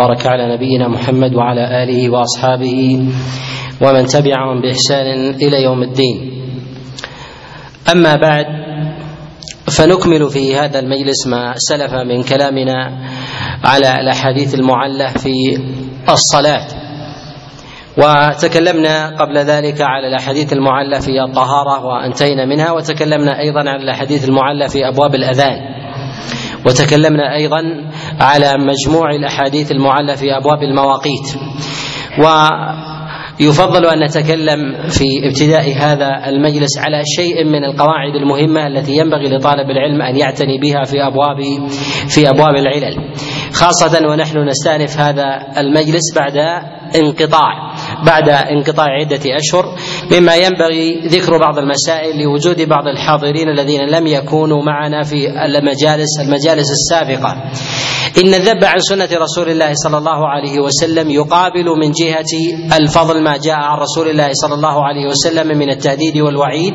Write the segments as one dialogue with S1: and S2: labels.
S1: بارك على نبينا محمد وعلى آله وأصحابه ومن تبعهم بإحسان إلى يوم الدين. أما بعد فنكمل في هذا المجلس ما سلف من كلامنا على الأحاديث المعلة في الصلاة. وتكلمنا قبل ذلك على الأحاديث المعلة في الطهارة وأنتهينا منها وتكلمنا أيضا على الأحاديث المعلة في أبواب الأذان. وتكلمنا أيضا على مجموع الأحاديث المعلة في أبواب المواقيت. ويفضل أن نتكلم في ابتداء هذا المجلس على شيء من القواعد المهمة التي ينبغي لطالب العلم أن يعتني بها في أبواب في أبواب العلل. خاصة ونحن نستأنف هذا المجلس بعد انقطاع. بعد انقطاع عدة أشهر مما ينبغي ذكر بعض المسائل لوجود بعض الحاضرين الذين لم يكونوا معنا في المجالس المجالس السابقة. إن الذب عن سنة رسول الله صلى الله عليه وسلم يقابل من جهة الفضل ما جاء عن رسول الله صلى الله عليه وسلم من التهديد والوعيد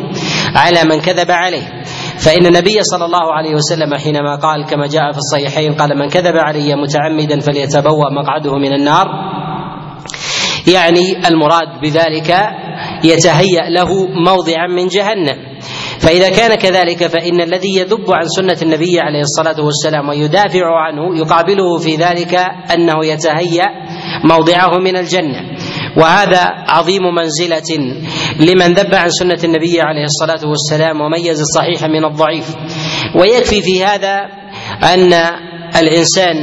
S1: على من كذب عليه. فإن النبي صلى الله عليه وسلم حينما قال كما جاء في الصحيحين قال من كذب علي متعمدا فليتبوأ مقعده من النار. يعني المراد بذلك يتهيأ له موضعا من جهنم. فإذا كان كذلك فإن الذي يذب عن سنة النبي عليه الصلاة والسلام ويدافع عنه يقابله في ذلك أنه يتهيأ موضعه من الجنة. وهذا عظيم منزلة لمن ذب عن سنة النبي عليه الصلاة والسلام وميز الصحيح من الضعيف. ويكفي في هذا أن الإنسان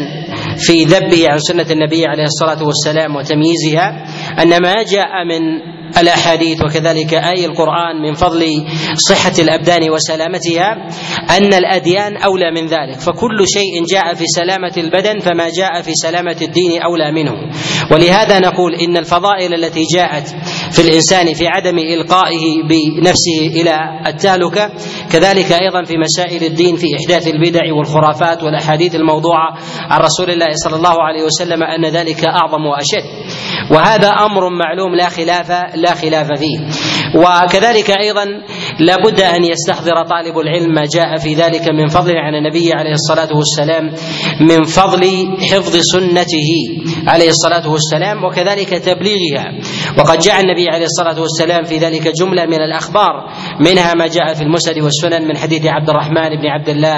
S1: في ذبه عن سنة النبي عليه الصلاة والسلام وتمييزها أن ما جاء من الأحاديث وكذلك اي القرآن من فضل صحة الأبدان وسلامتها أن الأديان أولى من ذلك فكل شيء جاء في سلامة البدن فما جاء في سلامة الدين أولى منه. ولهذا نقول إن الفضائل التي جاءت في الإنسان في عدم إلقائه بنفسه إلى التهلكة كذلك أيضا في مسائل الدين في إحداث البدع والخرافات والأحاديث الموضوعة عن رسول الله صلى الله عليه وسلم أن ذلك أعظم وأشد. وهذا أمر معلوم لا خلاف لا خلاف فيه. وكذلك أيضا لابد أن يستحضر طالب العلم ما جاء في ذلك من فضل عن النبي عليه الصلاة والسلام من فضل حفظ سنته عليه الصلاة والسلام وكذلك تبليغها. وقد جاء النبي عليه الصلاة والسلام في ذلك جملة من الأخبار منها ما جاء في المسند والسنن من حديث عبد الرحمن بن عبد الله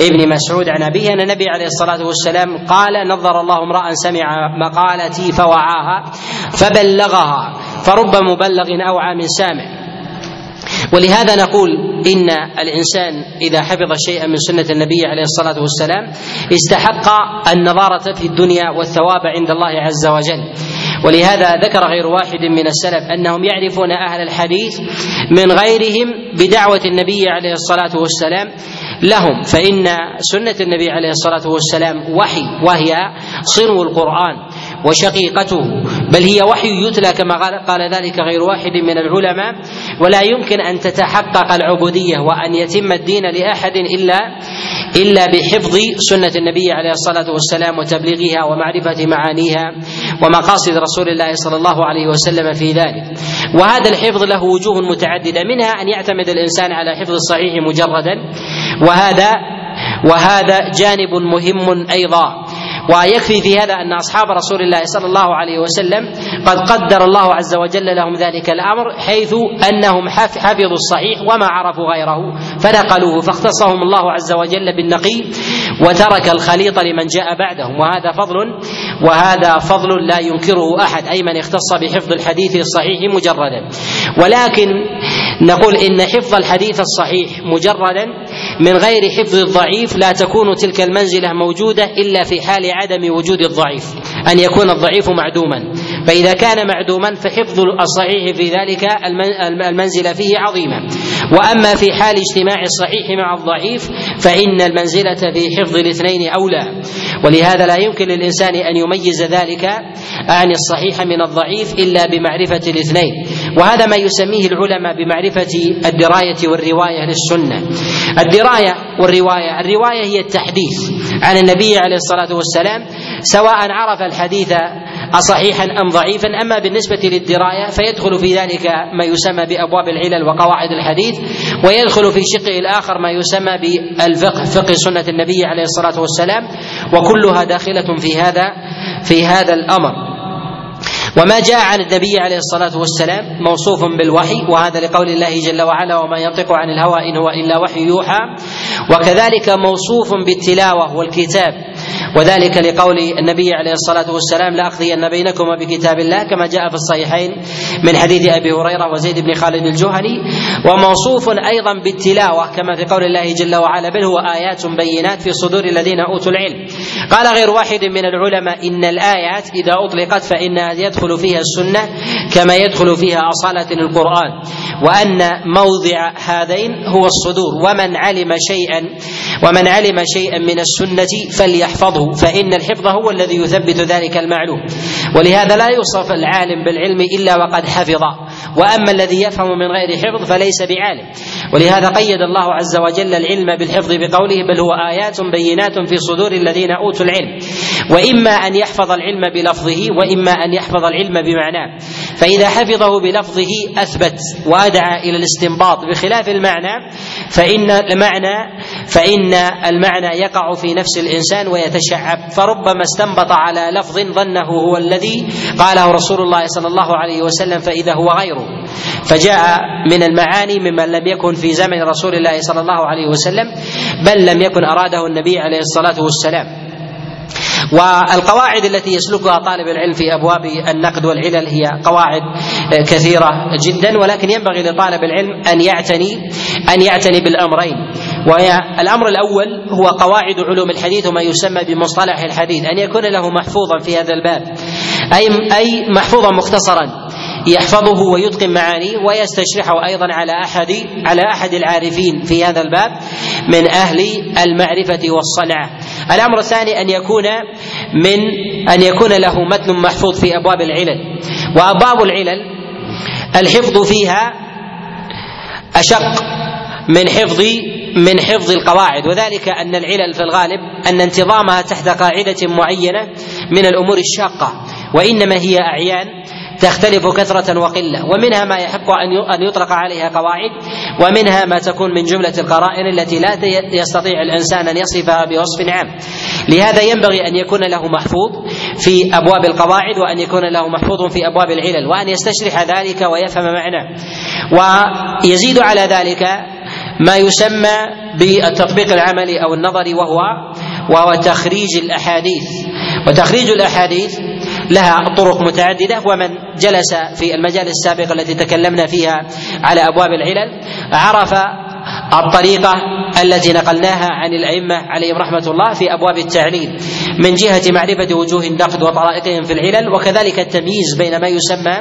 S1: ابن مسعود عن أبيه أن النبي عليه الصلاة والسلام قال نظر الله امرأ سمع مقالتي فوعاها فبلغها فرب مبلغ أوعى من سامع. ولهذا نقول إن الإنسان إذا حفظ شيئا من سنة النبي عليه الصلاة والسلام استحق النظارة في الدنيا والثواب عند الله عز وجل. ولهذا ذكر غير واحد من السلف أنهم يعرفون أهل الحديث من غيرهم بدعوة النبي عليه الصلاة والسلام لهم فإن سنة النبي عليه الصلاة والسلام وحي وهي صنو القرآن. وشقيقته. بل هي وحي يتلى كما قال ذلك غير واحد من العلماء. ولا يمكن أن تتحقق العبودية وأن يتم الدين لأحد الا إلا بحفظ سنة النبي عليه الصلاة والسلام وتبليغها ومعرفة معانيها ومقاصد رسول الله صلى الله عليه وسلم في ذلك. وهذا الحفظ له وجوه متعددة. منها أن يعتمد الإنسان على حفظ الصحيح مجردا. وهذا وهذا جانب مهم أيضا. ويكفي في هذا أن أصحاب رسول الله صلى الله عليه وسلم قد قدر الله عز وجل لهم ذلك الأمر حيث أنهم حفظوا الصحيح وما عرفوا غيره فنقلوه فاختصهم الله عز وجل بالنقي. وترك الخليط لمن جاء بعدهم. وهذا فضل وهذا فضل لا ينكره أحد أي من اختص بحفظ الحديث الصحيح مجردا. ولكن نقول إن حفظ الحديث الصحيح مجردا من غير حفظ الضعيف لا تكون تلك المنزلة موجودة إلا في حال عدم وجود الضعيف أن يكون الضعيف معدوما. فإذا كان معدوما فحفظ الصحيح في ذلك المنزله فيه عظيمه وأما في حال اجتماع الصحيح مع الضعيف فإن المنزلة في حفظ الاثنين أولى. ولهذا لا يمكن للإنسان أن يميز ذلك عن الصحيح من الضعيف إلا بمعرفة الاثنين. وهذا ما يسميه العلماء بمعرفة الدراية والرواية للسنه الدراية والرواية الرواية هي التحديث عن النبي عليه الصلاة والسلام سواء عرف الحديث أصحيحا أم ضعيفا. أما بالنسبة للدراية فيدخل في ذلك ما يسمى بأبواب العلل وقواعد الحديث ويدخل في شقه الآخر ما يسمى بالفقه فقه سنة النبي عليه الصلاة والسلام وكلها داخلة في هذا في هذا الأمر. وما جاء عن النبي عليه الصلاة والسلام موصوف بالوحي وهذا لقول الله جل وعلا وما ينطق عن الهوى إن هو إلا وحي يوحى وكذلك موصوف بالتلاوة والكتاب. وذلك لقول النبي عليه الصلاة والسلام لأقضين بينكما بكتاب الله كما جاء في الصحيحين من حديث أبي هريرة وزيد بن خالد الجهني وموصوف أيضا بالتلاوة كما في قول الله جل وعلا بل هو آيات بينات في صدور الذين أوتوا العلم. قال غير واحد من العلماء إن الآيات إذا أطلقت فإنها يدخل فيها السنة كما يدخل فيها أصالة القرآن وأن موضع هذين هو الصدور ومن علم شيئا ومن علم شيئا من السنة فليحفظه فإن الحفظ هو الذي يثبت ذلك المعلوم. ولهذا لا يوصف العالم بالعلم إلا وقد حفظ. وأما الذي يفهم من غير حفظ فليس بعالم. ولهذا قيد الله عز وجل العلم بالحفظ بقوله بل هو آيات بينات في صدور الذين أوتوا العلم. وإما أن يحفظ العلم بلفظه وإما أن يحفظ العلم بمعناه. فإذا حفظه بلفظه أثبت وأدعى إلى الاستنباط بخلاف المعنى فإن المعنى فإن المعنى يقع في نفس الإنسان ويتشعب. فربما استنبط على لفظ ظنه هو الذي قاله رسول الله صلى الله عليه وسلم فإذا هو غيره. فجاء من المعاني ممن لم يكن في زمن رسول الله صلى الله عليه وسلم بل لم يكن أراده النبي عليه الصلاة والسلام. والقواعد التي يسلكها طالب العلم في أبواب النقد والعلل هي قواعد كثيرة جدا ولكن ينبغي لطالب العلم أن يعتني أن يعتني بالأمرين. والامر الأول هو قواعد علوم الحديث وما يسمى بمصطلح الحديث أن يكون له محفوظا في هذا الباب. اي أي محفوظا مختصرا. يحفظه ويتقن معانيه ويستشرحه أيضا على أحد على أحد العارفين في هذا الباب من أهل المعرفة والصنعة. الأمر الثاني أن يكون من أن يكون له متن محفوظ في أبواب العلل. وأبواب العلل الحفظ فيها أشق من حفظ من حفظ القواعد. وذلك أن العلل في الغالب أن انتظامها تحت قاعدة معينة من الأمور الشاقة. وإنما هي أعيان تختلف كثرة وقلة ومنها ما يحق أن يطلق عليها قواعد ومنها ما تكون من جملة القرائن التي لا يستطيع الإنسان أن يصفها بوصف عام. لهذا ينبغي أن يكون له محفوظ في أبواب القواعد وأن يكون له محفوظ في أبواب العلل وأن يستشرح ذلك ويفهم معناه. ويزيد على ذلك ما يسمى بالتطبيق العملي أو النظري وهو وهو تخريج الأحاديث. وتخريج الأحاديث لها طرق متعددة. ومن جلس في المجال السابق التي تكلمنا فيها على أبواب العلل عرف الطريقة التي نقلناها عن الأئمة عليهم رحمة الله في أبواب التعليل من جهة معرفة وجوه النقد وطرائقهم في العلل وكذلك التمييز بين ما يسمى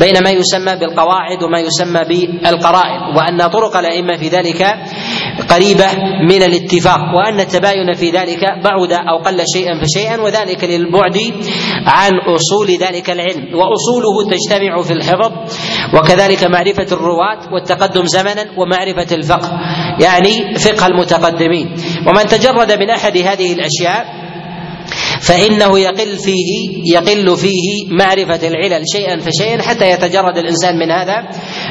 S1: بين ما يسمى بالقواعد وما يسمى بالقرائن وأن طرق الأئمة في ذلك قريبة من الاتفاق وأن التباين في ذلك بعد أو قل شيئا فشيئا وذلك للبعد عن أصول ذلك العلم وأصوله تجتمع في الحفظ وكذلك معرفة الرواة والتقدم زمنا ومعرفة الفقه. يعني فقه المتقدمين. ومن تجرد من أحد هذه الأشياء فإنه يقل فيه يقل فيه معرفة العلل شيئا فشيئا حتى يتجرد الإنسان من هذا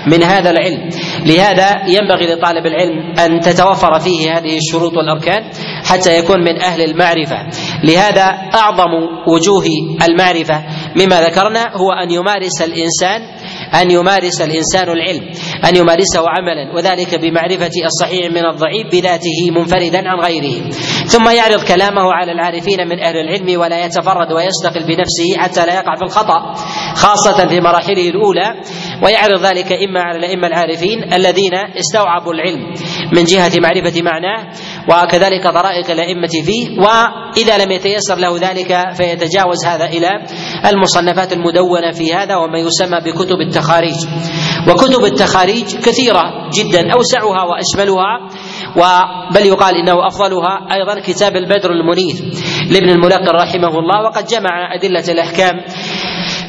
S1: من هذا العلم. لهذا ينبغي لطالب العلم أن تتوفر فيه هذه الشروط والأركان حتى يكون من أهل المعرفة. لهذا أعظم وجوه المعرفة مما ذكرنا هو أن يمارس الإنسان أن يمارس الإنسان العلم أن يمارسه عملا وذلك بمعرفة الصحيح من الضعيف بذاته منفردا عن غيره. ثم يعرض كلامه على العارفين من أهل العلم ولا يتفرد ويستقل بنفسه حتى لا يقع في الخطأ خاصة في مراحله الأولى. ويعرض ذلك إما على الأئمة العارفين الذين استوعبوا العلم من جهة معرفة معناه وكذلك طرائق الأئمة فيه وإذا لم يتيسر له ذلك فيتجاوز هذا إلى المصنفات المدونة في هذا وما يسمى بكتب التخاريج. وكتب التخاريج كثيرة جدا أوسعها وأشملها وبل يقال إنه أفضلها أيضا كتاب البدر المنير لابن الملقن رحمه الله وقد جمع أدلة الأحكام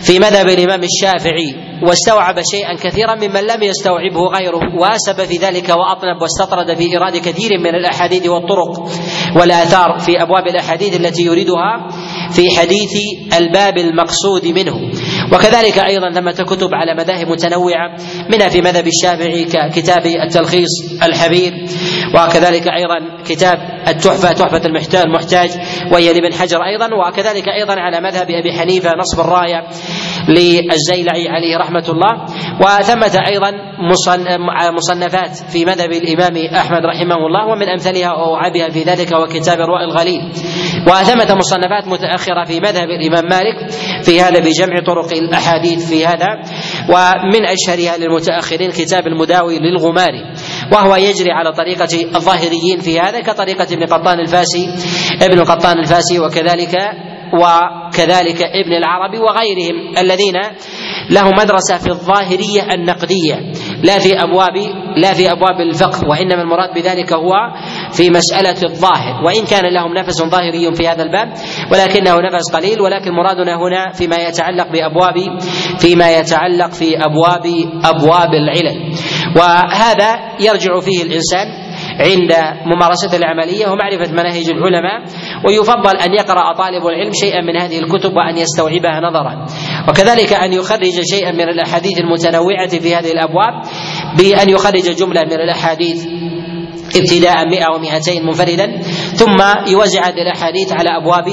S1: في مذهب الإمام الشافعي. واستوعب شيئا كثيرا ممن لم يستوعبه غيره وأسب في ذلك واطنب واستطرد في ايراد كثير من الأحاديث والطرق والآثار في أبواب الأحاديث التي يريدها في حديث الباب المقصود منه. وكذلك أيضا ثمه كتب على مذاهب متنوعة منها في مذهب الشافعي ككتاب التلخيص الحبير وكذلك أيضا كتاب التحفة تحفة المحتاج وهي لابن حجر أيضا وكذلك أيضا على مذهب أبي حنيفة نصب الراية. للزيلعي عليه رحمة الله. وثمة أيضا مصنفات في مذهب الإمام أحمد رحمه الله ومن أمثلها اوعبها في ذلك وكتاب الرواء الغليل. وثمة مصنفات متأخرة في مذهب الإمام مالك في هذا بجمع طرق الأحاديث في هذا. ومن أشهرها للمتأخرين كتاب المداوي للغماري وهو يجري على طريقة الظاهريين في هذا كطريقة ابن قطان الفاسي ابن قطان الفاسي وكذلك وكذلك ابن العربي وغيرهم الذين له مدرسة في الظاهرية النقدية. لا في أبواب لا في أبواب الفقه وإنما المراد بذلك هو في مسألة الظاهر. وإن كان لهم نفس ظاهري في هذا الباب ولكنه نفس قليل ولكن مرادنا هنا فيما يتعلق بأبواب فيما يتعلق في أبواب أبواب العلل. وهذا يرجع فيه الإنسان عند ممارسة العملية ومعرفة مناهج العلماء ويفضل أن يقرأ طالب العلم شيئا من هذه الكتب وأن يستوعبها نظرا. وكذلك أن يخرج شيئا من الأحاديث المتنوعة في هذه الأبواب بأن يخرج جملة من الأحاديث ابتداء 100 و200 منفردا ثم يوزع هذه الأحاديث على أبواب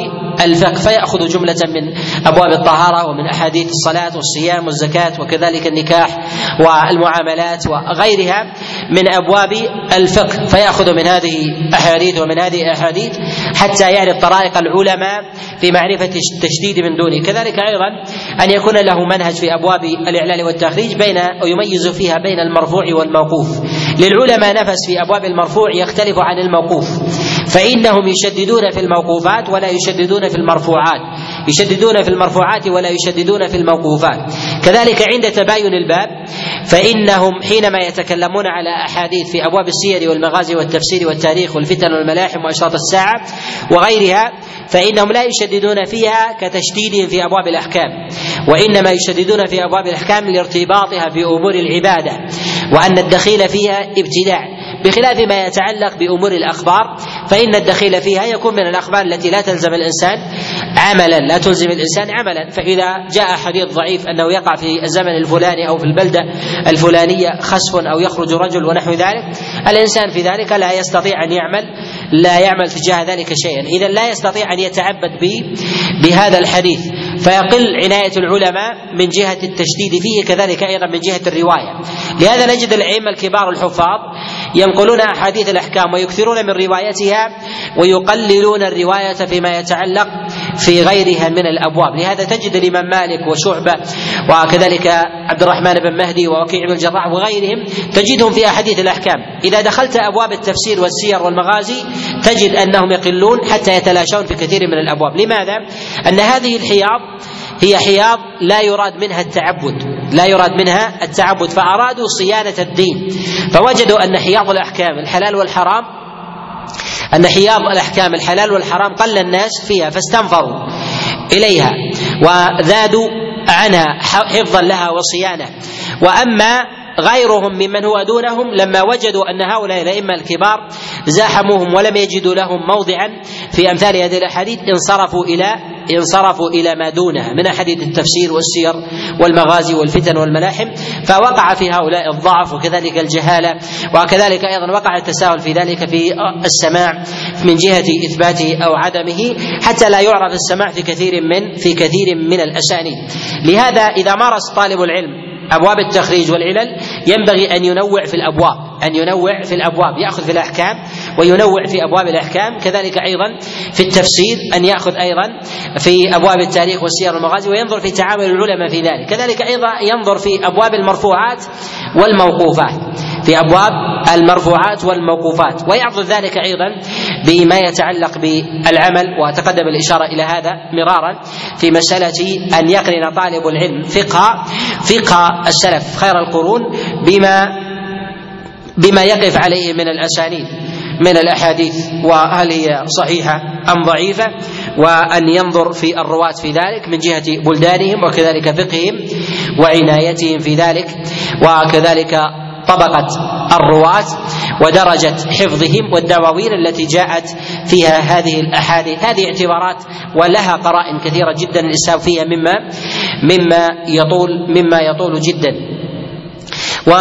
S1: الفقه فيأخذ جملة من أبواب الطهارة ومن أحاديث الصلاة والصيام والزكاة وكذلك النكاح والمعاملات وغيرها من أبواب الفقه. فيأخذ من هذه أحاديث ومن هذه الأحاديث حتى يعرف طرائق العلماء في معرفة التشديد من دونه. كذلك أيضا أن يكون له منهج في أبواب الإعلال والتخريج بين ويميز فيها بين المرفوع والموقوف. للعلماء نفس في أبواب المرفوع يختلف عن الموقوف. فإنهم يشددون في الموقوفات ولا يشددون في المرفوعات. يشددون في المرفوعات ولا يشددون في الموقوفات. كذلك عند تباين الباب فإنهم حينما يتكلمون على أحاديث في أبواب السير والمغازي والتفسير والتاريخ والفتن والملاحم وأشراط الساعة وغيرها فإنهم لا يشددون فيها كتشديدهم في أبواب الأحكام وإنما يشددون في أبواب الأحكام لارتباطها بأمور العبادة وأن الدخيل فيها ابتداع. بخلاف ما يتعلق بأمور الأخبار فإن الدخيل فيها يكون من الأخبار التي لا تلزم الإنسان عملا لا تلزم الإنسان عملا. فإذا جاء حديث ضعيف أنه يقع في الزمن الفلاني أو في البلدة الفلانية خسف أو يخرج رجل ونحو ذلك الإنسان في ذلك لا يستطيع أن يعمل لا يعمل تجاه ذلك شيئا. اذا لا يستطيع أن يتعبد بهذا الحديث. فيقل عناية العلماء من جهة التشديد فيه كذلك أيضا من جهة الرواية. لهذا نجد الأئمة الكبار الحفاظ ينقلون أحاديث الأحكام ويكثرون من روايتها ويقللون الرواية فيما يتعلق في غيرها من الأبواب. لهذا تجد الإمام مالك وشعبة وكذلك عبد الرحمن بن مهدي ووكيع بن الجراح وغيرهم تجدهم في أحاديث الأحكام. إذا دخلت أبواب التفسير والسير والمغازي تجد أنهم يقلون حتى يتلاشون في كثير من الأبواب. لماذا؟ أن هذه الحياض هي حياض لا يراد منها التعبد لا يراد منها التعبد فأرادوا صيانة الدين فوجدوا أن حياض الأحكام الحلال والحرام أن حياض الأحكام الحلال والحرام قل الناس فيها فاستنفروا إليها وذادوا عنها حفظا لها وصيانة وأما غيرهم ممن هو دونهم لما وجدوا أن هؤلاء الأئمة الكبار زاحموهم ولم يجدوا لهم موضعا. في أمثال هذه الأحاديث انصرفوا إلى انصرفوا إلى ما دونها من أحاديث التفسير والسير والمغازي والفتن والملاحم. فوقع في هؤلاء الضعف وكذلك الجهالة وكذلك أيضا وقع التساهل في ذلك في السماع من جهة اثباته أو عدمه حتى لا يعرف السماع في كثير من في كثير من الأسانيد. لهذا إذا مارس طالب العلم أبواب التخريج والعلل ينبغي أن ينوع في الأبواب أن ينوع في الأبواب يأخذ في الأحكام وينوع في أبواب الأحكام. كذلك أيضا في التفسير أن يأخذ أيضا في أبواب التاريخ والسير والمغازي وينظر في تعامل العلماء في ذلك. كذلك أيضا ينظر في أبواب المرفوعات والموقوفات. في أبواب المرفوعات والموقوفات. ويعضد ذلك أيضا بما يتعلق بالعمل وتقدم الإشارة إلى هذا مرارا في مسألة أن يقرن طالب العلم فقه فقه السلف خير القرون بما بما يقف عليه من الأسانيد من الأحاديث وهل هي صحيحة أم ضعيفة وأن ينظر في الرواة في ذلك من جهة بلدانهم وكذلك فقههم وعنايتهم في ذلك وكذلك طبقه الرواة ودرجة حفظهم والدواوين التي جاءت فيها هذه الأحاديث. هذه اعتبارات ولها قرائن كثيرة جدا الإسهاب فيها مما مما يطول مما يطول جدا. و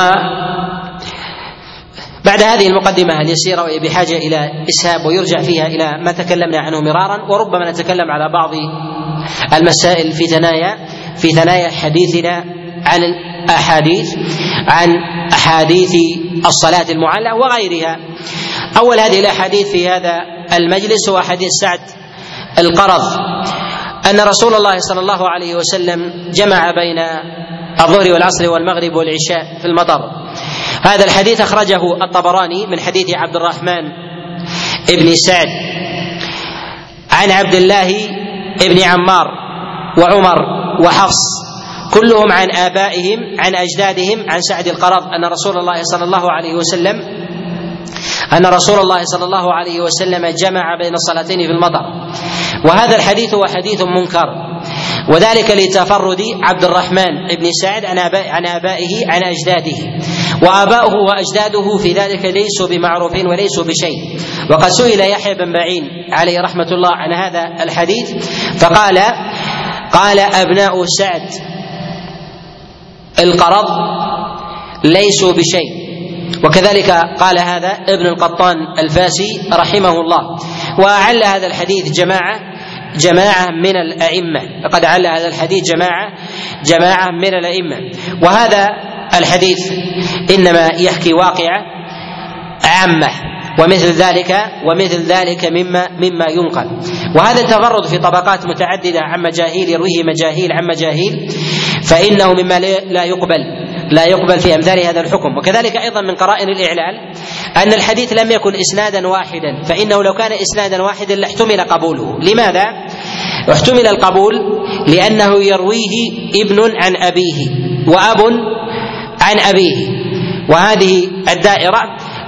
S1: بعد هذه المقدمة اليسيرة وهي بحاجة إلى إسهاب ويرجع فيها إلى ما تكلمنا عنه مرارا وربما نتكلم على بعض المسائل في ثنايا في ثنايا حديثنا عن الأحاديث عن أحاديث الصلاة المعلقة وغيرها. أول هذه الأحاديث في هذا المجلس هو حديث سعد القرض. أن رسول الله صلى الله عليه وسلم جمع بين الظهر والعصر والمغرب والعشاء في المطر. هذا الحديث أخرجه الطبراني من حديث عبد الرحمن ابن سعد عن عبد الله ابن عمار وعمر وحفص كلهم عن آبائهم عن أجدادهم عن سعد القرض أن رسول الله صلى الله عليه وسلم أن رسول الله صلى الله عليه وسلم جمع بين الصلاتين في المطر وهذا الحديث هو حديث منكر. وذلك لتفرد عبد الرحمن بن سعد عن عن آبائه عن أجداده. وآباؤه وأجداده في ذلك ليسوا بمعروفين وليسوا بشيء. وقد سئل يحيى بن معين عليه رحمة الله عن هذا الحديث فقال قال أبناء سعد القرض ليسوا بشيء. وكذلك قال هذا ابن القطان الفاسي رحمه الله. وأعل هذا الحديث جماعة جماعة من الأئمة. لقد عل هذا الحديث جماعة جماعة من الأئمة. وهذا الحديث إنما يحكي واقعة عامة. ومثل ذلك ومثل ذلك مما مما ينقل. وهذا التفرد في طبقات متعددة عن مجاهيل يرويه مجاهيل عن مجاهيل فإنه مما لا يقبل لا يقبل في أمثال هذا الحكم. وكذلك أيضا من قرائن الإعلال أن الحديث لم يكن اسنادا واحدا فإنه لو كان اسنادا واحدا لاحتمل قبوله. لماذا؟ احتمل القبول لأنه يرويه ابن عن أبيه وأب عن أبيه. وهذه الدائرة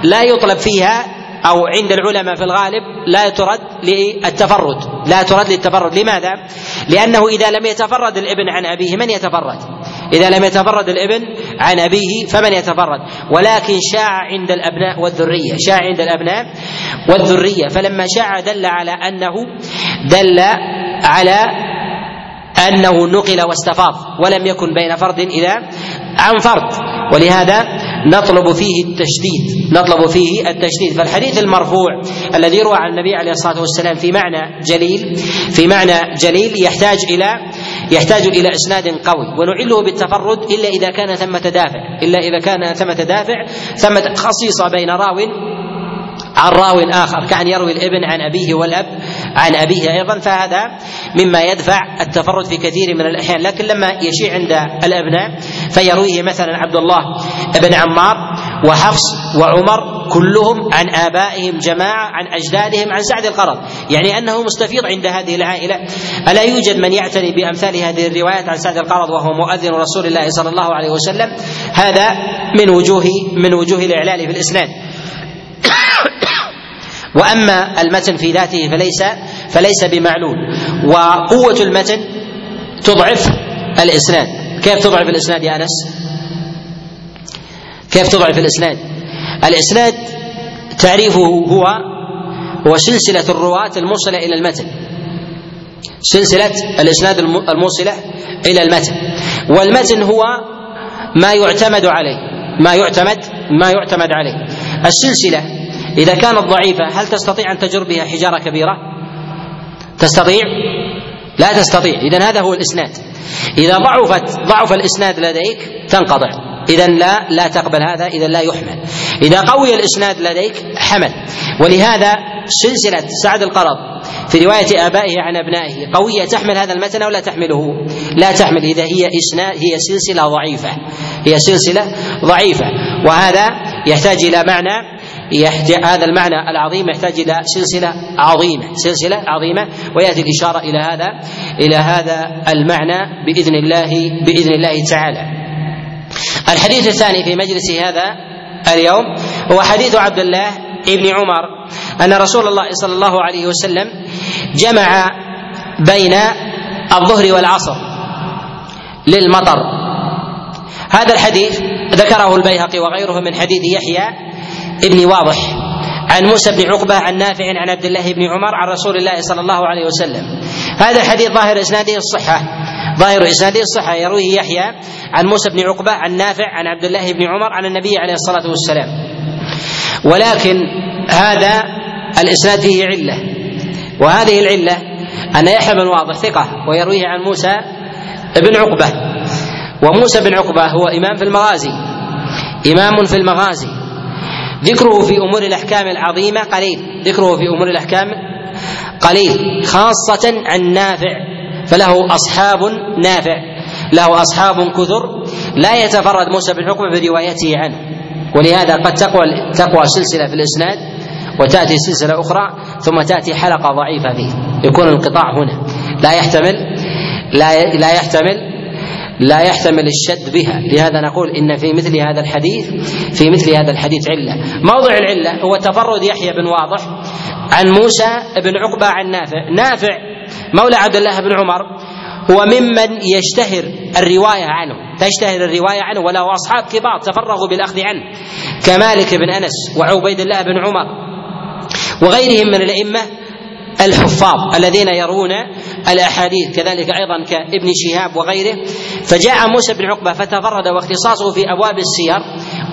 S1: لا يطلب فيها أو عند العلماء في الغالب لا ترد للتفرد لا ترد للتفرد. لماذا؟ لأنه إذا لم يتفرد الابن عن أبيه من يتفرد؟ إذا لم يتفرد الابن عن أبيه فمن يتفرد؟ ولكن شاع عند الأبناء والذرية شاع عند الأبناء والذرية. فلما شاع دل على أنه دل على أنه نقل واستفاض ولم يكن بين فرد إلى عن فرد. ولهذا نطلب فيه التشديد نطلب فيه التشديد. فالحديث المرفوع الذي روى عن النبي عليه الصلاة والسلام في معنى جليل في معنى جليل يحتاج إلى يحتاج إلى إسناد قوي. ونعله بالتفرد إلا إذا كان ثمة دافع إلا إذا كان ثمة دافع ثمة خصيصه بين راو عن راو آخر كأن يروي الابن عن أبيه والأب عن أبيه أيضا. فهذا مما يدفع التفرد في كثير من الأحيان. لكن لما يشيع عند الأبناء فيرويه مثلا عبد الله بن عمار وحفص وعمر كلهم عن آبائهم جماعة عن أجدادهم عن سعد القرض. يعني أنه مستفيض عند هذه العائله ألا يوجد من يعتني بأمثال هذه الروايات عن سعد القرض وهو مؤذن رسول الله صلى الله عليه وسلم؟ هذا من وجوه من وجوه الإعلال في الاسناد وأما المتن في ذاته فليس فليس بمعلول. وقوة المتن تضعف الإسناد. كيف تضعف الإسناد يا أنس؟ كيف تضعف الإسناد؟ الإسناد تعريفه هو هو سلسله الرواة الموصلة إلى المتن. سلسلة الإسناد الموصلة إلى المتن. والمتن هو ما يعتمد عليه ما يعتمد ما يعتمد عليه. السلسلة إذا كانت ضعيفة هل تستطيع أن تجر بها حجارة كبيرة؟ تستطيع؟ لا تستطيع، إذا هذا هو الإسناد. إذا ضعفت ضعف الإسناد لديك تنقطع، إذا لا لا تقبل هذا، إذا لا يحمل. إذا قوي الإسناد لديك حمل، ولهذا سلسلة سعد القرض في رواية آبائه عن أبنائه قوية تحمل هذا المتن أو لا تحمله؟ لا تحمل إذا هي إسناد هي سلسلة ضعيفة، هي سلسلة ضعيفة، وهذا يحتاج إلى معنى يحتاج هذا المعنى العظيم يحتاج إلى سلسلة عظيمة، سلسلة عظيمة ويأتي الإشارة إلى هذا إلى هذا المعنى بإذن الله بإذن الله تعالى. الحديث الثاني في مجلس هذا اليوم هو حديث عبد الله ابن عمر أن رسول الله صلى الله عليه وسلم جمع بين الظهر والعصر للمطر هذا الحديث ذكره البيهقي وغيره من حديث يحيى ابن واضح. عن موسى بن عقبة عن نافع عن عبد الله بن عمر عن رسول الله صلى الله عليه وسلم. هذا الحديث ظاهر إسناده الصحة. ظاهر إسناده الصحة. يرويه يحيى عن موسى بن عقبة عن نافع عن عبد الله بن عمر عن النبي عليه الصلاة والسلام. ولكن هذا الإسناد فيه علة. وهذه العلة أن يحيى بن واضح ثقة ويرويه عن موسى بن عقبة. وموسى بن عقبة هو إمام في المغازي. إمام في المغازي. ذكره في أمور الأحكام العظيمة قليل. ذكره في أمور الأحكام قليل. خاصة عن نافع. فله أصحاب نافع. له أصحاب كثر. لا يتفرد موسى بن عقبة بروايته عنه. ولهذا قد تقوى تقوى سلسلة في الإسناد وتأتي سلسلة أخرى ثم تأتي حلقة ضعيفة فيه. يكون الانقطاع هنا. لا يحتمل لا لا يحتمل لا يحتمل الشد بها. لهذا نقول إن في مثل هذا الحديث في مثل هذا الحديث علة. موضع العلة هو تفرد يحيى بن واضح عن موسى بن عقبة عن نافع. نافع مولى عبد الله بن عمر هو ممن يشتهر الرواية عنه. تشتهر الرواية عنه وله أصحاب كبار تفرغوا بالأخذ عنه. كمالك بن أنس وعبيد الله بن عمر وغيرهم من الأئمة الحفاظ الذين يرون الأحاديث كذلك أيضا كابن شهاب وغيره. فجاء موسى بن عقبة فتفرد واختصاصه في أبواب السير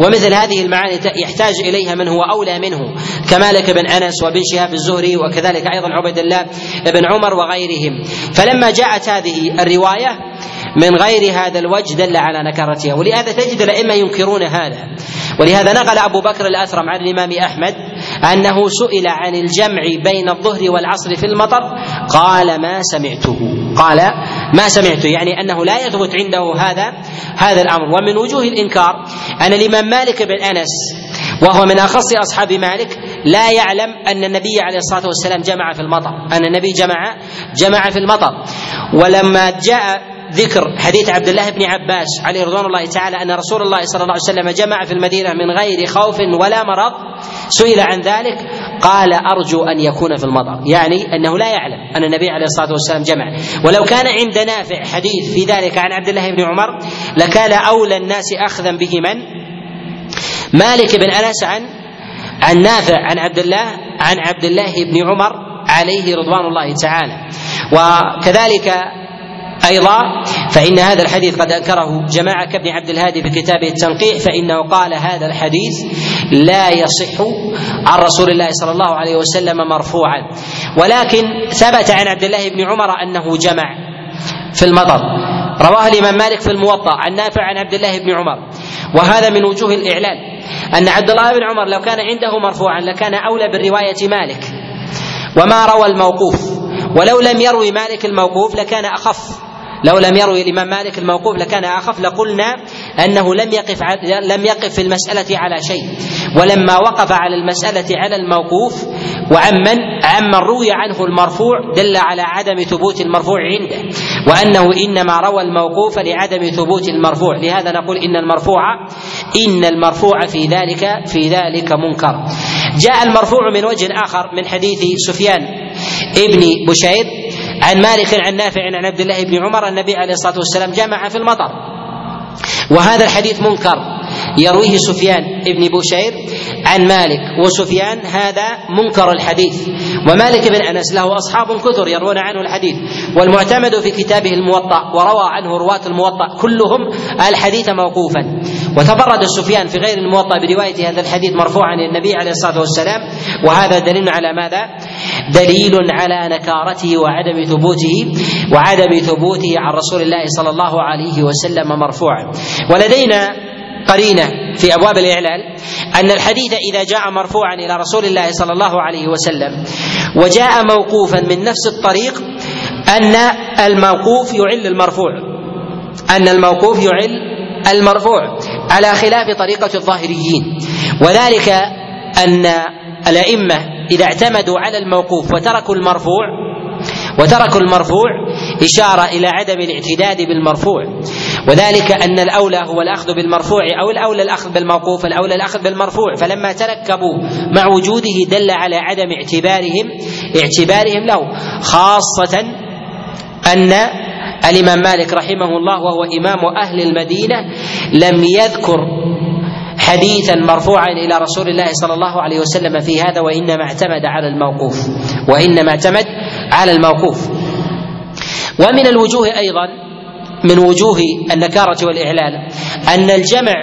S1: ومثل هذه المعاني يحتاج إليها من هو أولى منه كمالك بن أنس وابن شهاب الزهري وكذلك أيضا عبيد الله بن عمر وغيرهم. فلما جاءت هذه الرواية من غير هذا الوجه دل على نكرتها. ولهذا تجد الأئمة ينكرون هذا. ولهذا نقل أبو بكر الاثرم عن الإمام أحمد أنه سئل عن الجمع بين الظهر والعصر في المطر قال ما سمعته. قال ما سمعته. يعني أنه لا يثبت عنده هذا هذا الأمر. ومن وجوه الإنكار أن الإمام مالك بن أنس وهو من أخص أصحاب مالك لا يعلم أن النبي عليه الصلاة والسلام جمع في المطر أن النبي جمع جمع في المطر. ولما جاء ذكر حديث عبد الله بن عباس عليه رضوان الله تعالى أن رسول الله صلى الله عليه وسلم جمع في المدينة من غير خوف ولا مرض سئل عن ذلك قال أرجو أن يكون في المطر يعني أنه لا يعلم أن النبي عليه الصلاة والسلام جمع. ولو كان عند نافع حديث في ذلك عن عبد الله بن عمر لكان أولى الناس أخذا به من؟ مالك بن أنس عن عن نافع عن عبد الله عن عبد الله بن عمر عليه رضوان الله تعالى. وكذلك أيضا فإن هذا الحديث قد أنكره جماعة كابن عبد الهادي في كتابه التنقيح فإنه قال هذا الحديث لا يصح عن رسول الله صلى الله عليه وسلم مرفوعا. ولكن ثبت عن عبد الله بن عمر أنه جمع في المطر. رواه الإمام مالك في الموطأ عن نافع عن عبد الله بن عمر. وهذا من وجوه الإعلان أن عبد الله بن عمر لو كان عنده مرفوعا لكان أولى بالرواية مالك. وما روى الموقوف. ولو لم يروي مالك الموقوف لكان أخف. لو لم يروي الإمام مالك الموقوف لكان آخف لقلنا أنه لم يقف لم يقف في المسألة على شيء. ولما وقف على المسألة على الموقوف وعمن عمن روي عنه المرفوع دل على عدم ثبوت المرفوع عنده. وأنه إنما روى الموقوف لعدم ثبوت المرفوع. لهذا نقول إن المرفوع إن المرفوع في ذلك في ذلك منكر. جاء المرفوع من وجه آخر من حديث سفيان ابن بشير. عن مالك عن نافع عن عبد الله بن عمر النبي عليه الصلاة والسلام جمع في المطر. وهذا الحديث منكر. يرويه سفيان ابن بوشير عن مالك. وسفيان هذا منكر الحديث. ومالك بن أنس له أصحاب كثر يروون عنه الحديث. والمعتمد في كتابه الموطأ وروى عنه رواة الموطأ كلهم الحديث موقوفا. وتفرد سفيان في غير الموطأ برواية هذا الحديث مرفوعا للنبي عليه الصلاة والسلام. وهذا دليل على ماذا؟ دليل على نكارته وعدم ثبوته وعدم ثبوته عن رسول الله صلى الله عليه وسلم مرفوعا. ولدينا قرينة في أبواب الاعلال أن الحديث إذا جاء مرفوعا إلى رسول الله صلى الله عليه وسلم وجاء موقوفا من نفس الطريق أن الموقوف يعل المرفوع. أن الموقوف يعل المرفوع. على خلاف طريقة الظاهريين. وذلك أن الأئمة إذا اعتمدوا على الموقوف وتركوا المرفوع وتركوا المرفوع إشارة إلى عدم الاعتداد بالمرفوع. وذلك أن الأولى هو الأخذ بالمرفوع أو الأولى الأخذ بالموقوف الأولى الأخذ بالمرفوع. فلما تركبوا مع وجوده دل على عدم اعتبارهم اعتبارهم له خاصة أن الإمام مالك رحمه الله وهو إمام أهل المدينة لم يذكر حديثا مرفوعا إلى رسول الله صلى الله عليه وسلم في هذا وإنما اعتمد على الموقوف وإنما اعتمد على الموقوف. ومن الوجوه أيضا من وجوه النكارة والاعلال أن الجمع